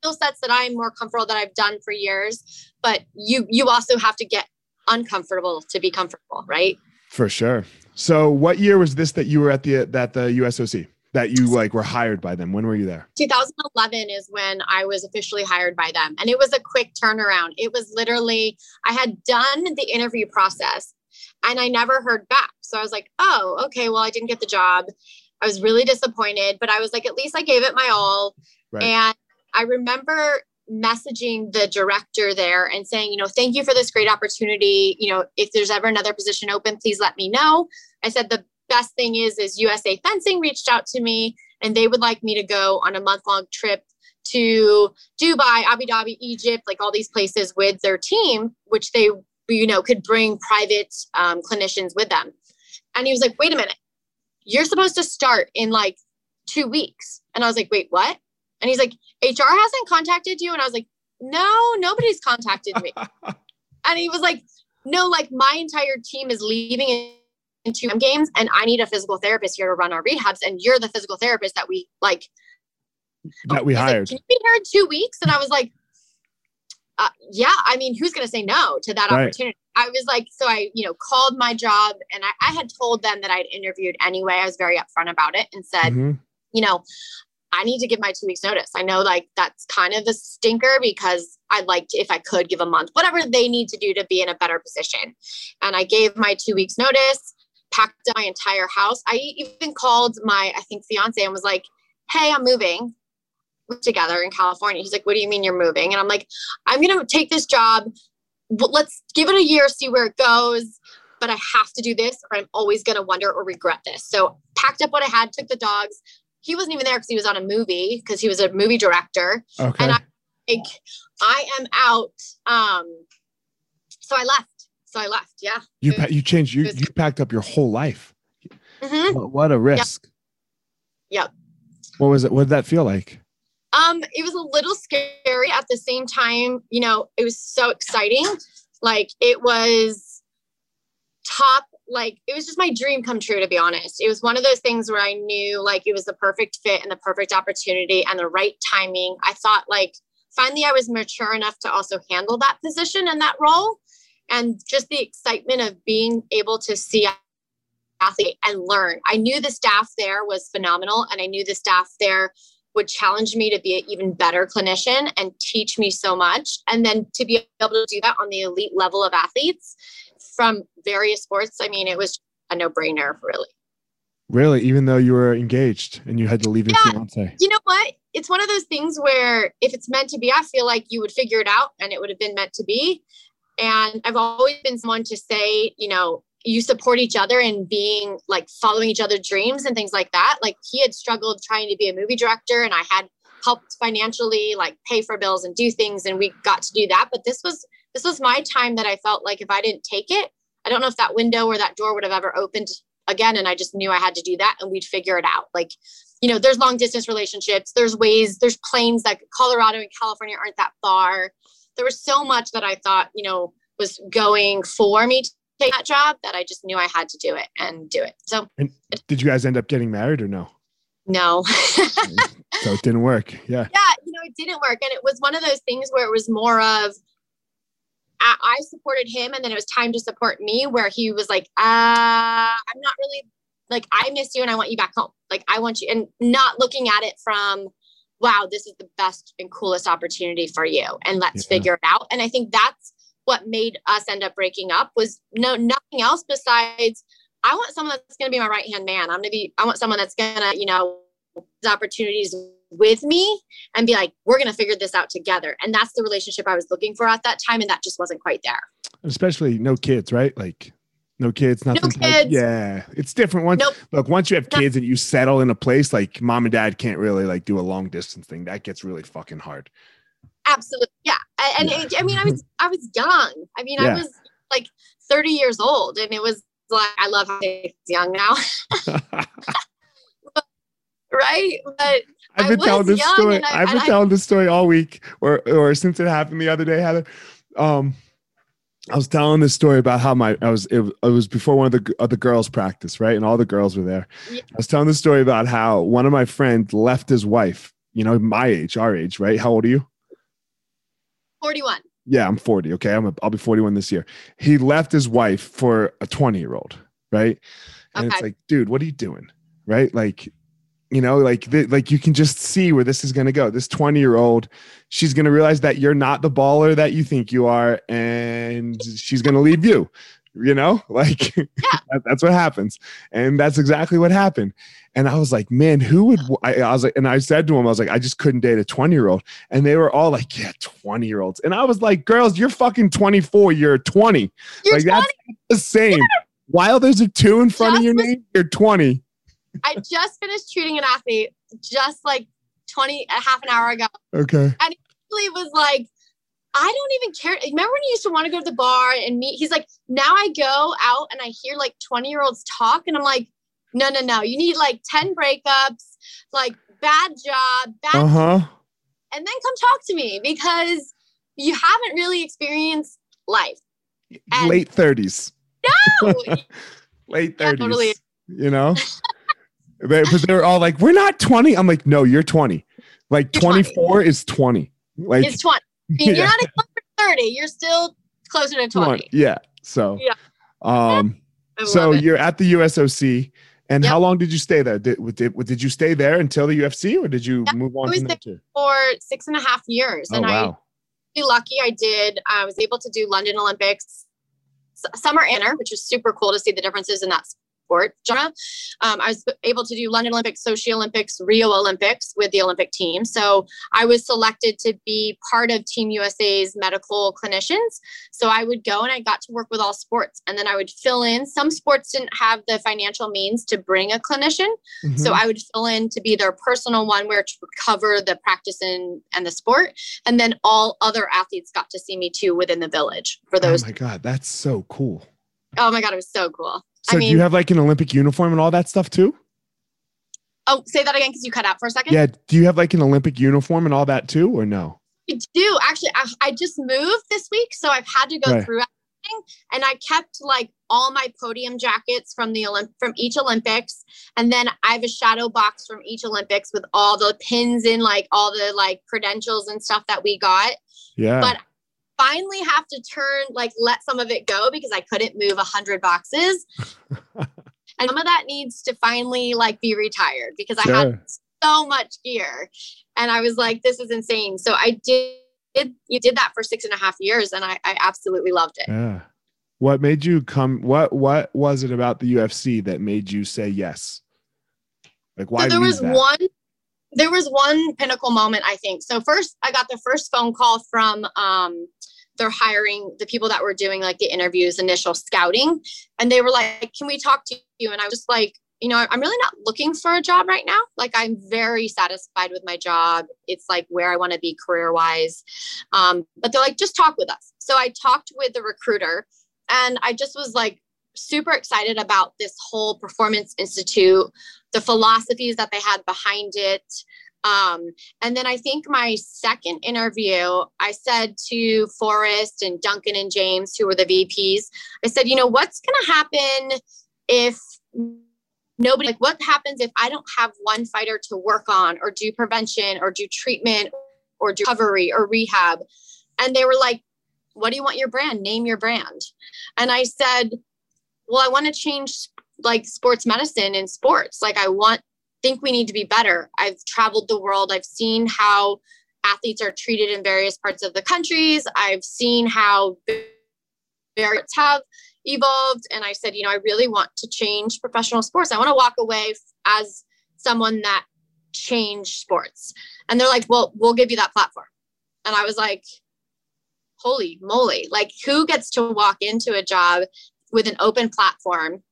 skill sets that i'm more comfortable that i've done for years but you you also have to get uncomfortable to be comfortable right for sure so what year was this that you were at the that the usoc that you like were hired by them when were you there 2011 is when i was officially hired by them and it was a quick turnaround it was literally i had done the interview process and i never heard back so i was like oh okay well i didn't get the job I was really disappointed, but I was like, at least I gave it my all. Right. And I remember messaging the director there and saying, you know, thank you for this great opportunity. You know, if there's ever another position open, please let me know. I said the best thing is is USA Fencing reached out to me and they would like me to go on a month long trip to Dubai, Abu Dhabi, Egypt, like all these places with their team, which they you know could bring private um, clinicians with them. And he was like, wait a minute, you're supposed to start in like two weeks. And I was like, wait, what? And he's like, HR hasn't contacted you. And I was like, no, nobody's contacted me. and he was like, no, like my entire team is leaving in two games and I need a physical therapist here to run our rehabs. And you're the physical therapist that we like that we hired. Like, Can you be here in two weeks? And I was like, uh, yeah, I mean, who's going to say no to that right. opportunity? I was like, so I, you know, called my job and I, I, had told them that I'd interviewed anyway. I was very upfront about it and said, mm-hmm. you know, I need to give my two weeks notice. I know like that's kind of a stinker because I'd like to, if I could give a month, whatever they need to do to be in a better position. And I gave my two weeks notice, packed my entire house. I even called my, I think, fiance and was like, hey, I'm moving together in California. He's like, what do you mean you're moving? And I'm like, I'm going to take this job. Let's give it a year, see where it goes. But I have to do this or I'm always going to wonder or regret this. So packed up what I had, took the dogs, he wasn't even there because he was on a movie because he was a movie director. Okay. And I like I am out. Um so I left. So I left. Yeah. You pa- you changed you was- you packed up your whole life. Mm-hmm. What, what, a risk. Yep. yep. What was it? What did that feel like? Um, it was a little scary at the same time, you know, it was so exciting. Like it was top like it was just my dream come true to be honest it was one of those things where i knew like it was the perfect fit and the perfect opportunity and the right timing i thought like finally i was mature enough to also handle that position and that role and just the excitement of being able to see athlete and learn i knew the staff there was phenomenal and i knew the staff there would challenge me to be an even better clinician and teach me so much and then to be able to do that on the elite level of athletes from various sports, I mean, it was a no brainer, really. Really, even though you were engaged and you had to leave your yeah, fiance. You know what? It's one of those things where if it's meant to be, I feel like you would figure it out and it would have been meant to be. And I've always been someone to say, you know, you support each other and being like following each other's dreams and things like that. Like he had struggled trying to be a movie director and I had helped financially like pay for bills and do things and we got to do that. But this was this was my time that I felt like if I didn't take it, I don't know if that window or that door would have ever opened again. And I just knew I had to do that and we'd figure it out. Like, you know, there's long distance relationships, there's ways, there's planes that Colorado and California aren't that far. There was so much that I thought, you know, was going for me to take that job that I just knew I had to do it and do it. So, and did you guys end up getting married or no? No. so it didn't work. Yeah. Yeah. You know, it didn't work. And it was one of those things where it was more of, I, supported him and then it was time to support me where he was like, uh, I'm not really like, I miss you and I want you back home. Like, I want you, and not looking at it from, wow, this is the best and coolest opportunity for you. And let's yeah. figure it out. And I think that's what made us end up breaking up was no, nothing else besides, I want someone that's going to be my right hand man. I'm to be, I want someone that's going to, you know, opportunities with me and be like, we're going to figure this out together. And that's the relationship I was looking for at that time. And that just wasn't quite there. Especially no kids, right? Like, no kids, nothing. No kids. yeah, it's different. Once nope. look, once you have kids and you settle in a place, like mom and dad can't really like do a long distance thing. That gets really fucking hard. Absolutely, yeah. And yeah. It, I mean, I was I was young. I mean, yeah. I was like thirty years old, and it was like I love how young now. right? But I've been telling this story. I, have been telling this story all week, or or since it happened the other day, Heather. Um, I was telling this story about how my I was it, it was before one of the of the girls practice, right? And all the girls were there. Yeah. I was telling the story about how one of my friends left his wife, you know, my age, our age, right? How old are you? 41. Yeah, I'm 40. Okay. I'm a, I'll be 41 this year. He left his wife for a 20 year old, right? And okay. it's like, dude, what are you doing? Right? Like you know like the, like you can just see where this is going to go. This 20 year old she's going to realize that you're not the baller that you think you are and she's going to leave you you know? Like yeah. that, that's what happens. And that's exactly what happened. And i was like man who would I, I was like and i said to him i was like i just couldn't date a 20 year old and they were all like yeah 20 year olds and i was like girls you're fucking 24 you're 20 you're like 20? that's the same yeah. while there's a two in front just of your name you're 20 I just finished treating an athlete just like 20, a half an hour ago. Okay. And he was like, I don't even care. Remember when you used to want to go to the bar and meet? He's like, now I go out and I hear like 20 year olds talk, and I'm like, no, no, no. You need like 10 breakups, like bad job, bad. Uh huh. And then come talk to me because you haven't really experienced life. And- late 30s. No, Late Yeah, 30s. totally. You know? but, but they're all like, we're not 20. I'm like, no, you're 20. Like You're 20. 24 is 20. Like it's 20. I mean, Yeah. You're not even 30. You're still closer to 20. 20. Yeah. So Yeah. um I so you're at the USOC and Yep. how long did you stay there? Did, did, did you stay there until the UFC or did you Yeah, move on I was there too? for six and a half years. Oh and I wow. really lucky I did. I was able to do London Olympics, summer inner, which is super cool to see the differences in that sport genre. Um, I was able to do London Olympics, Sochi Olympics, Rio Olympics with the Olympic team. So I was selected to be part of Team USA's medical clinicians. So I would go and I got to work with all sports, and then I would fill in. Some sports didn't have the financial means to bring a clinician. So Mhm. I would fill in to be their personal one where to cover the practice and, and the sport. And then all other athletes got to see me too within the village for those. Oh my god, that's so cool. Oh my God, it was so cool. So I do you have like an Olympic uniform and all that stuff too? oh, say that again because you cut out for a second. Yeah. Do you have like an Olympic uniform and all that too, or no? I do. Actually, I, I just moved this week. So I've had to go Right. through everything. And I kept like all my podium jackets from the Olymp- from each Olympics. And then I have a shadow box from each Olympics with all the pins in like all the like credentials and stuff that we got. Yeah. But finally have to turn like let some of it go because I couldn't move a hundred boxes. and some of that needs to finally like be retired because I had so much gear. And I was like, this is insane. So I did you did that for six and a half years and I, I absolutely loved it. yeah. What made you come? What What was it about the UFC that made you say yes? Like why? so there was that? one there was one pinnacle moment i think. So first i got the first phone call from um they're hiring the people that were doing like the interviews initial scouting. And they were like can we talk to you? And i was just like you know i'm really not looking for a job right now. Like i'm very satisfied with my job. It's like where i want to be career wise um, but they're like just talk with us. So i talked with the recruiter and i just was like super excited about this whole performance institute the philosophies that they had behind it. Um, and then I think my second interview, I said to Forrest and Duncan and James, who were the VPs, I said, you know, what's going to happen if nobody, like, what happens if I don't have one fighter to work on or do prevention or do treatment or do recovery or rehab? And they were like, what do you want your brand? Name your brand. And I said, well, I want to change like sports medicine in sports. Like I want think we need to be better. I've traveled the world. I've seen how athletes are treated in various parts of the countries. I've seen how various have evolved and I said, you know, I really want to change professional sports. I want to walk away as someone that changed sports. And they're like, "Well, we'll give you that platform." And I was like, "Holy moly. Like who gets to walk into a job with an open platform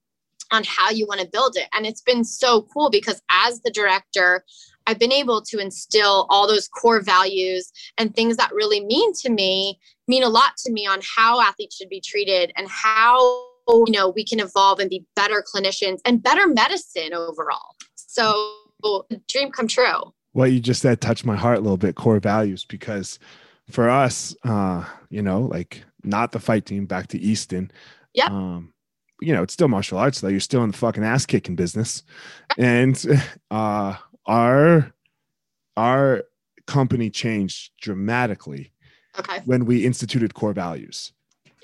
on how you want to build it. And it's been so cool because as the director, I've been able to instill all those core values and things that really mean to me, mean a lot to me on how athletes should be treated and how you know we can evolve and be better clinicians and better medicine overall. So dream come true. what you just said touched my heart a little bit core values because for us uh you know like not the fight team back to easton Yep. um you know it's still martial arts though you're still in the fucking ass kicking business and uh our our company changed dramatically Okay. when we instituted core values.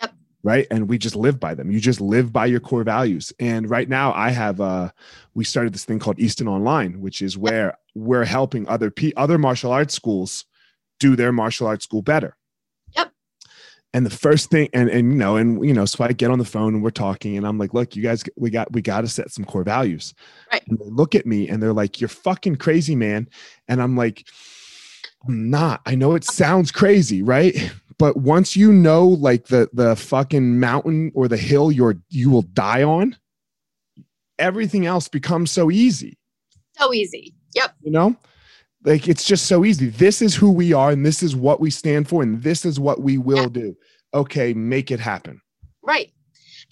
Yep. Right. And we just live by them. You just live by your core values. And right now I have uh we started this thing called Easton Online, which is where we're helping other pe- other martial arts schools do their martial arts school better. And the first thing, and and you know, and you know, so I get on the phone and we're talking, and I'm like, look, you guys, we got we got to set some core values. Right. And they look at me and they're like, you're fucking crazy, man. And I'm like, I'm not. I know it sounds crazy, right? But once you know like the the fucking mountain or the hill you're you will die on, everything else becomes so easy, So easy. Yep. you know? Like it's just so easy. This is who we are and this is what we stand for and this is what we will Yeah. do. Okay, make it happen. Right.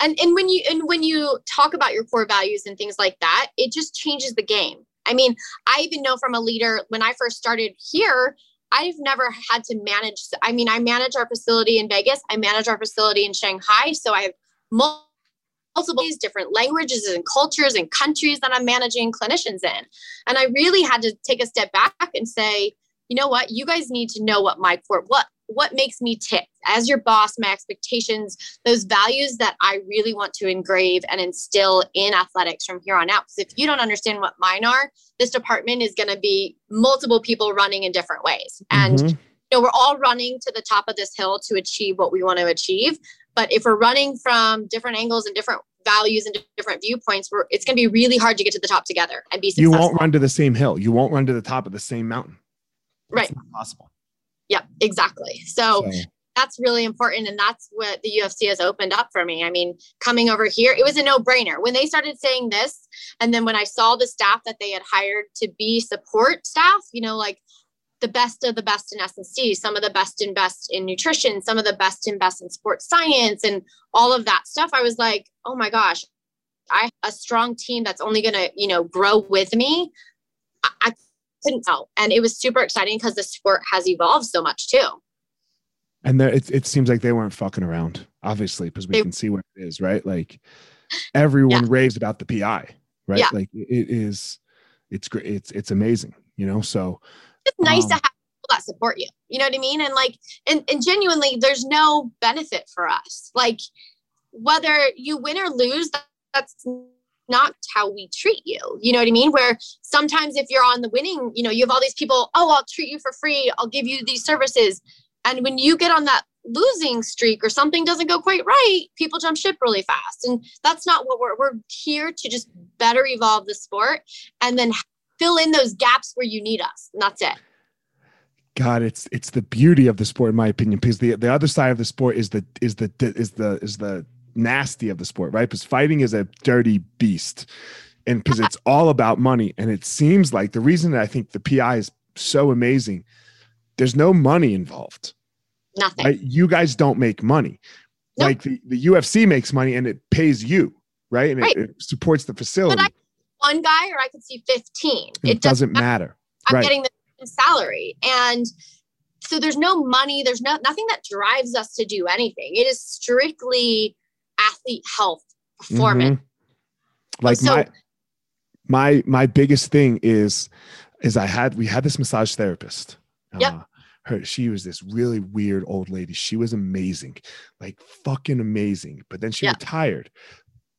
And and when you and when you talk about your core values and things like that, it just changes the game. I mean, I even know from a leader when I first started here, I've never had to manage. I mean, I manage our facility in Vegas, I manage our facility in Shanghai. So I have multiple different languages and cultures and countries that I'm managing clinicians in. And I really had to take a step back and say, you know what, you guys need to know what my core, what what makes me tick. As your boss my expectations those values that i really want to engrave and instill in athletics from here on out. Because if you don't understand what mine are this department is going to be multiple people running in different ways. And mm-hmm. you know we're all running to the top of this hill to achieve what we want to achieve but if we're running from different angles and different values and different viewpoints we're, it's going to be really hard to get to the top together and be successful. you won't run to the same hill you won't run to the top of the same mountain That's right possible Yep, exactly. So, so that's really important. And that's what the UFC has opened up for me. I mean, coming over here, it was a no brainer. When they started saying this, and then when I saw the staff that they had hired to be support staff, you know, like the best of the best in S&C, some of the best and best in nutrition, some of the best and best in sports science, and all of that stuff, I was like, oh my gosh, I a strong team that's only going to, you know, grow with me. I, I couldn't tell. And it was super exciting because the sport has evolved so much too. And there, it, it seems like they weren't fucking around, obviously, because we they, can see what it is, right? Like everyone yeah. raves about the PI, right? Yeah. Like it is, it's great. It's, it's amazing, you know? So it's nice um, to have people that support you. You know what I mean? And like, and, and genuinely, there's no benefit for us. Like, whether you win or lose, that's not how we treat you. You know what I mean? Where sometimes if you're on the winning, you know, you have all these people, oh, I'll treat you for free, I'll give you these services. And when you get on that losing streak or something doesn't go quite right, people jump ship really fast. And that's not what we're we're here to just better evolve the sport and then fill in those gaps where you need us. And that's it. God, it's it's the beauty of the sport, in my opinion, because the the other side of the sport is the is the is the is the nasty of the sport, right? Because fighting is a dirty beast. And because it's all about money. And it seems like the reason that I think the PI is so amazing, there's no money involved. Nothing. Right? You guys don't make money. Nope. Like the, the UFC makes money and it pays you, right? And right. It, it, supports the facility. One guy or I could see 15. It, it doesn't, matter. matter. I'm right. getting the salary. And so there's no money, there's no nothing that drives us to do anything. It is strictly athlete health performance. Mm-hmm. Like so, my my my biggest thing is is I had we had this massage therapist. Yep. Uh, her she was this really weird old lady. She was amazing, like fucking amazing. But then she yep. retired.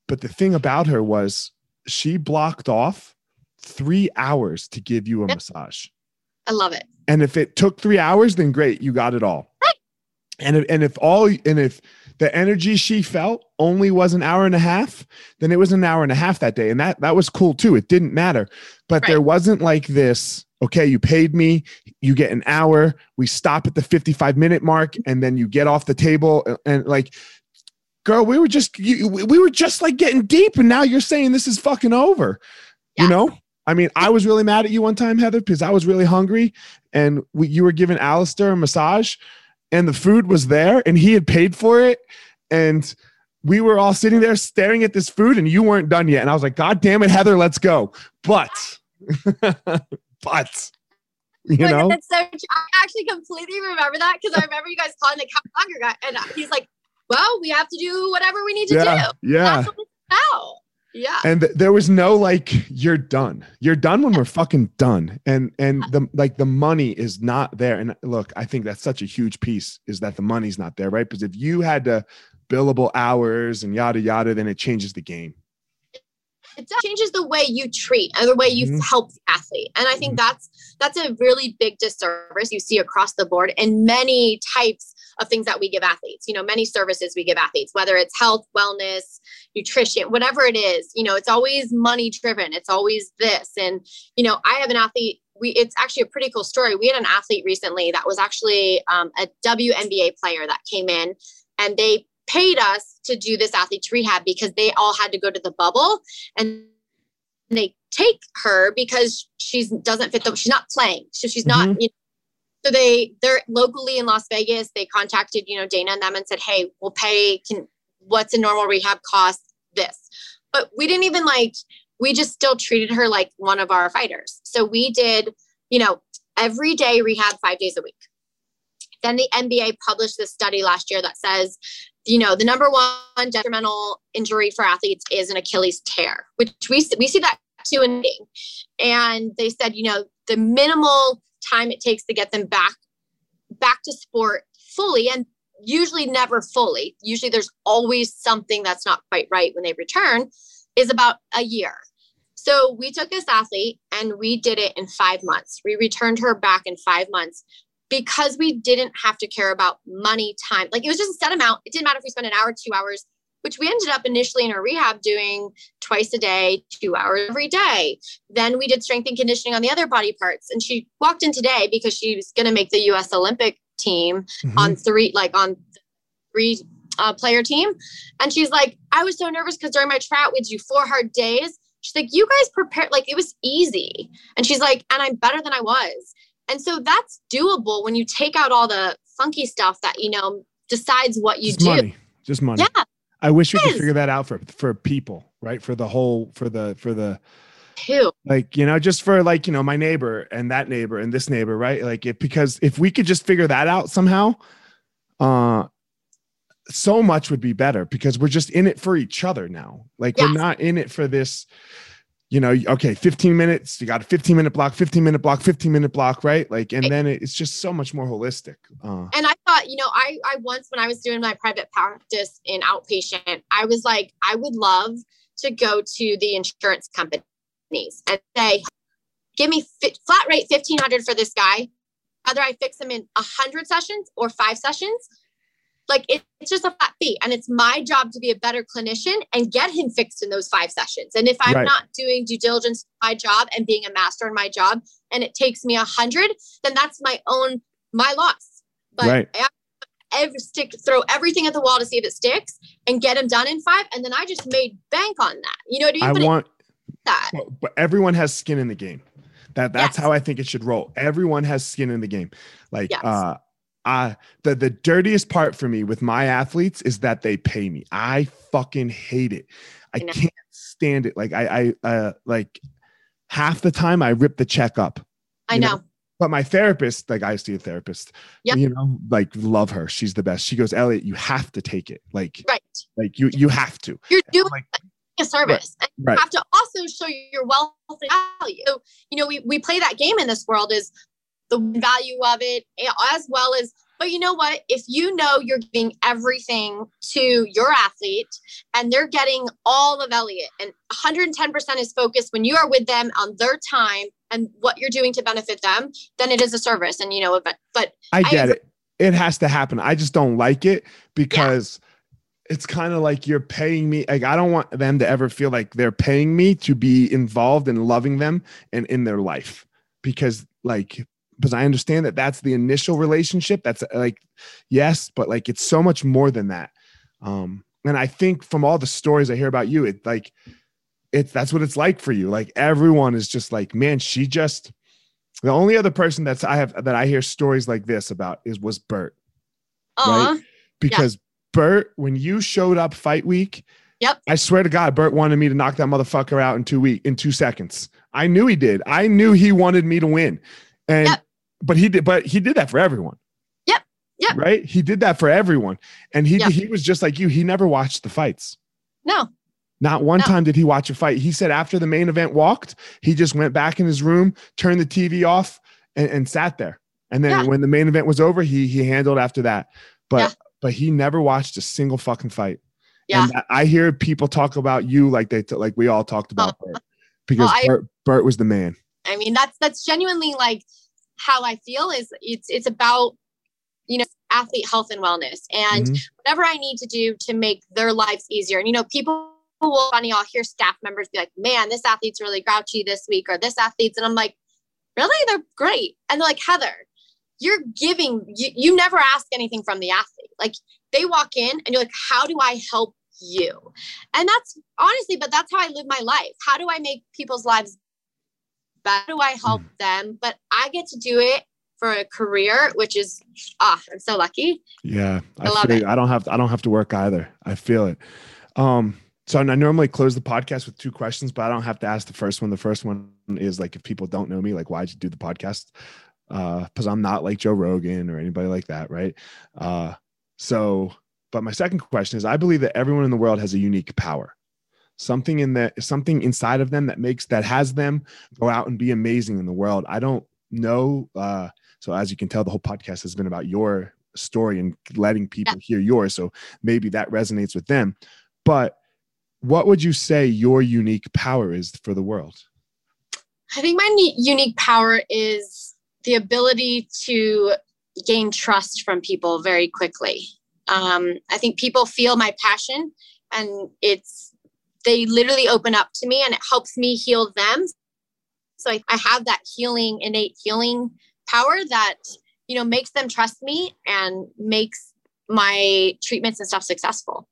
But the thing about her was she blocked off three hours to give you a yep. massage. I love it. And if it took three hours, then great, you got it all. Right. And if, and if all and if the energy she felt only was an hour and a half, then it was an hour and a half that day. And that that was cool too. It didn't matter. But right. there wasn't like this, okay, you paid me, you get an hour, we stop at the 55 minute mark, and then you get off the table and, and like girl, we were just you, we were just like getting deep, and now you're saying this is fucking over. Yeah. You know? I mean, I was really mad at you one time, Heather, because I was really hungry, and we, you were giving Alistair a massage, and the food was there and he had paid for it and we were all sitting there staring at this food and you weren't done yet and i was like god damn it heather let's go but but you know that's so i actually completely remember that because i remember you guys calling the hunger guy and he's like well we have to do whatever we need to yeah, do yeah that's yeah. And th- there was no like you're done. You're done when we're fucking done. And and the like the money is not there. And look, I think that's such a huge piece is that the money's not there, right? Because if you had to billable hours and yada yada, then it changes the game. It changes the way you treat and the way you mm-hmm. help the athlete. And I think mm-hmm. that's that's a really big disservice you see across the board in many types of things that we give athletes. You know, many services we give athletes, whether it's health, wellness, nutrition, whatever it is, you know, it's always money driven. It's always this. And, you know, I have an athlete. We, it's actually a pretty cool story. We had an athlete recently that was actually um, a WNBA player that came in and they paid us to do this athlete's rehab because they all had to go to the bubble and they take her because she's doesn't fit them. She's not playing. So she's not, mm-hmm. you know, so they they're locally in Las Vegas. They contacted, you know, Dana and them and said, Hey, we'll pay can what's a normal rehab cost? This. But we didn't even like, we just still treated her like one of our fighters. So we did, you know, every day rehab five days a week. Then the NBA published this study last year that says, you know, the number one detrimental injury for athletes is an Achilles tear, which we we see that too in and they said, you know, the minimal time it takes to get them back back to sport fully and usually never fully. Usually there's always something that's not quite right when they return is about a year. So we took this athlete and we did it in 5 months. We returned her back in 5 months because we didn't have to care about money, time. Like it was just a set amount. It didn't matter if we spent an hour, two hours, which we ended up initially in our rehab doing twice a day, two hours every day. Then we did strength and conditioning on the other body parts. And she walked in today because she was going to make the US Olympic team mm-hmm. on three, like on three uh, player team. And she's like, I was so nervous because during my tryout, we'd do four hard days. She's like, you guys prepared, like it was easy. And she's like, and I'm better than I was. And so that's doable when you take out all the funky stuff that, you know, decides what you Just do. Money. Just money. Yeah. I wish we could figure that out for for people, right? For the whole for the for the who like you know just for like you know my neighbor and that neighbor and this neighbor right like it because if we could just figure that out somehow uh so much would be better because we're just in it for each other now like yes. we're not in it for this you know, okay, 15 minutes, you got a 15 minute block, 15 minute block, 15 minute block, right? Like, and then it's just so much more holistic. Uh, and I thought, you know, I, I once, when I was doing my private practice in outpatient, I was like, I would love to go to the insurance companies and say, give me flat rate 1500 for this guy. Whether I fix him in a hundred sessions or five sessions, like it, it's just a flat fee. And it's my job to be a better clinician and get him fixed in those five sessions. And if I'm right. not doing due diligence my job and being a master in my job and it takes me a hundred, then that's my own my loss. But right. I every stick throw everything at the wall to see if it sticks and get him done in five. And then I just made bank on that. You know, do you I want that? But everyone has skin in the game. That that's yes. how I think it should roll. Everyone has skin in the game. Like yes. uh uh the the dirtiest part for me with my athletes is that they pay me. I fucking hate it. I, I can't stand it. Like I I uh like half the time I rip the check up. I know. know. But my therapist, like I see a therapist, yep. you know, like love her. She's the best. She goes, Elliot, you have to take it. Like, right. Like you, you have to. You're doing like, a service. Right, and you right. have to also show your wealth and value. So, you know, we, we play that game in this world is the value of it, eh, as well as but you know what? If you know you're giving everything to your athlete and they're getting all of Elliot and 110% is focused when you are with them on their time and what you're doing to benefit them, then it is a service. And you know, but, but I get I, it. It has to happen. I just don't like it because yeah. it's kind of like you're paying me. Like I don't want them to ever feel like they're paying me to be involved in loving them and in their life because like because I understand that that's the initial relationship. That's like, yes, but like it's so much more than that. Um, and I think from all the stories I hear about you, it like it's that's what it's like for you. Like everyone is just like, man, she just the only other person that's I have that I hear stories like this about is was Burt. Right? Because yeah. Burt, when you showed up fight week, Yep. I swear to God, Burt wanted me to knock that motherfucker out in two week in two seconds. I knew he did. I knew he wanted me to win. And yep but he did but he did that for everyone yep yep right he did that for everyone and he yep. he was just like you he never watched the fights no not one no. time did he watch a fight he said after the main event walked he just went back in his room turned the tv off and, and sat there and then yeah. when the main event was over he he handled after that but yeah. but he never watched a single fucking fight yeah. And I hear people talk about you like they like we all talked about oh. Burt, because well, I, Burt, Burt was the man. I mean, that's that's genuinely like how I feel is it's it's about you know athlete health and wellness and mm-hmm. whatever I need to do to make their lives easier. And you know, people will funny, I'll hear staff members be like, Man, this athlete's really grouchy this week, or this athlete's and I'm like, Really? They're great. And they're like, Heather, you're giving you, you never ask anything from the athlete. Like they walk in and you're like, How do I help you? And that's honestly, but that's how I live my life. How do I make people's lives how do I help mm. them? But I get to do it for a career, which is ah, I'm so lucky. Yeah, I, I love it. I don't have to, I don't have to work either. I feel it. Um, so I normally close the podcast with two questions, but I don't have to ask the first one. The first one is like if people don't know me, like why'd you do the podcast? because uh, I'm not like Joe Rogan or anybody like that, right? Uh, so, but my second question is I believe that everyone in the world has a unique power. Something in that something inside of them that makes that has them go out and be amazing in the world. I don't know. Uh, so as you can tell, the whole podcast has been about your story and letting people yeah. hear yours. So maybe that resonates with them. But what would you say your unique power is for the world? I think my unique power is the ability to gain trust from people very quickly. Um, I think people feel my passion and it's, they literally open up to me and it helps me heal them. So I, I have that healing, innate healing power that, you know, makes them trust me and makes my treatments and stuff successful.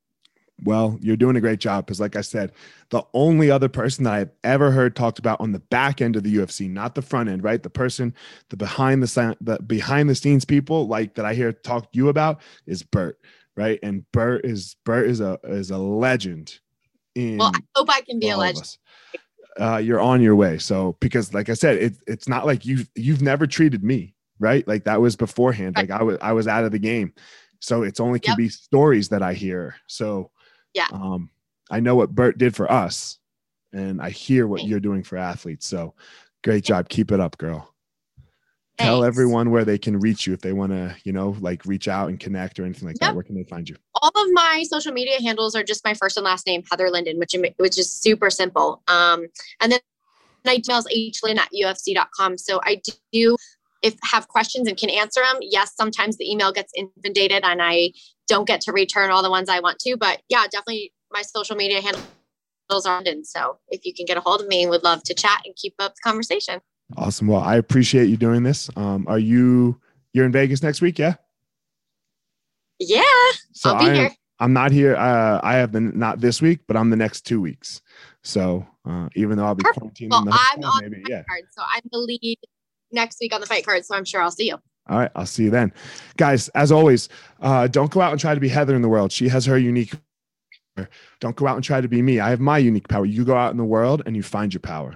Well, you're doing a great job because, like I said, the only other person that I've ever heard talked about on the back end of the UFC, not the front end, right? The person, the behind the the behind the scenes people, like that I hear talk to you about, is Burt, right? And Burt is Burt is a is a legend. Well, I hope I can be a legend. Uh, you're on your way. So because, like I said, it, it's not like you you've never treated me, right? Like that was beforehand. Right. Like I was I was out of the game. So it's only can yep. be stories that I hear. So yeah. Um, I know what Burt did for us, and I hear what you're doing for athletes. So great job. Keep it up, girl. Tell everyone where they can reach you if they want to, you know, like reach out and connect or anything like yep. that. Where can they find you? All of my social media handles are just my first and last name, Heather Linden, which which is super simple. Um, and then my email is hlin at ufc.com. So I do if have questions and can answer them. Yes, sometimes the email gets inundated and I don't get to return all the ones I want to, but yeah, definitely my social media handles are and so if you can get a hold of me, would love to chat and keep up the conversation. Awesome. Well, I appreciate you doing this. Um, are you you're in Vegas next week? Yeah. Yeah, so I'll be I am, here. I'm not here. Uh, I have been not this week, but I'm the next two weeks. So uh, even though I'll be quarantined, well, I'm on maybe, yeah. Card, so I'm the lead next week on the fight card. So I'm sure I'll see you. All right. I'll see you then. Guys, as always, uh, don't go out and try to be Heather in the world. She has her unique. Don't go out and try to be me. I have my unique power. You go out in the world and you find your power.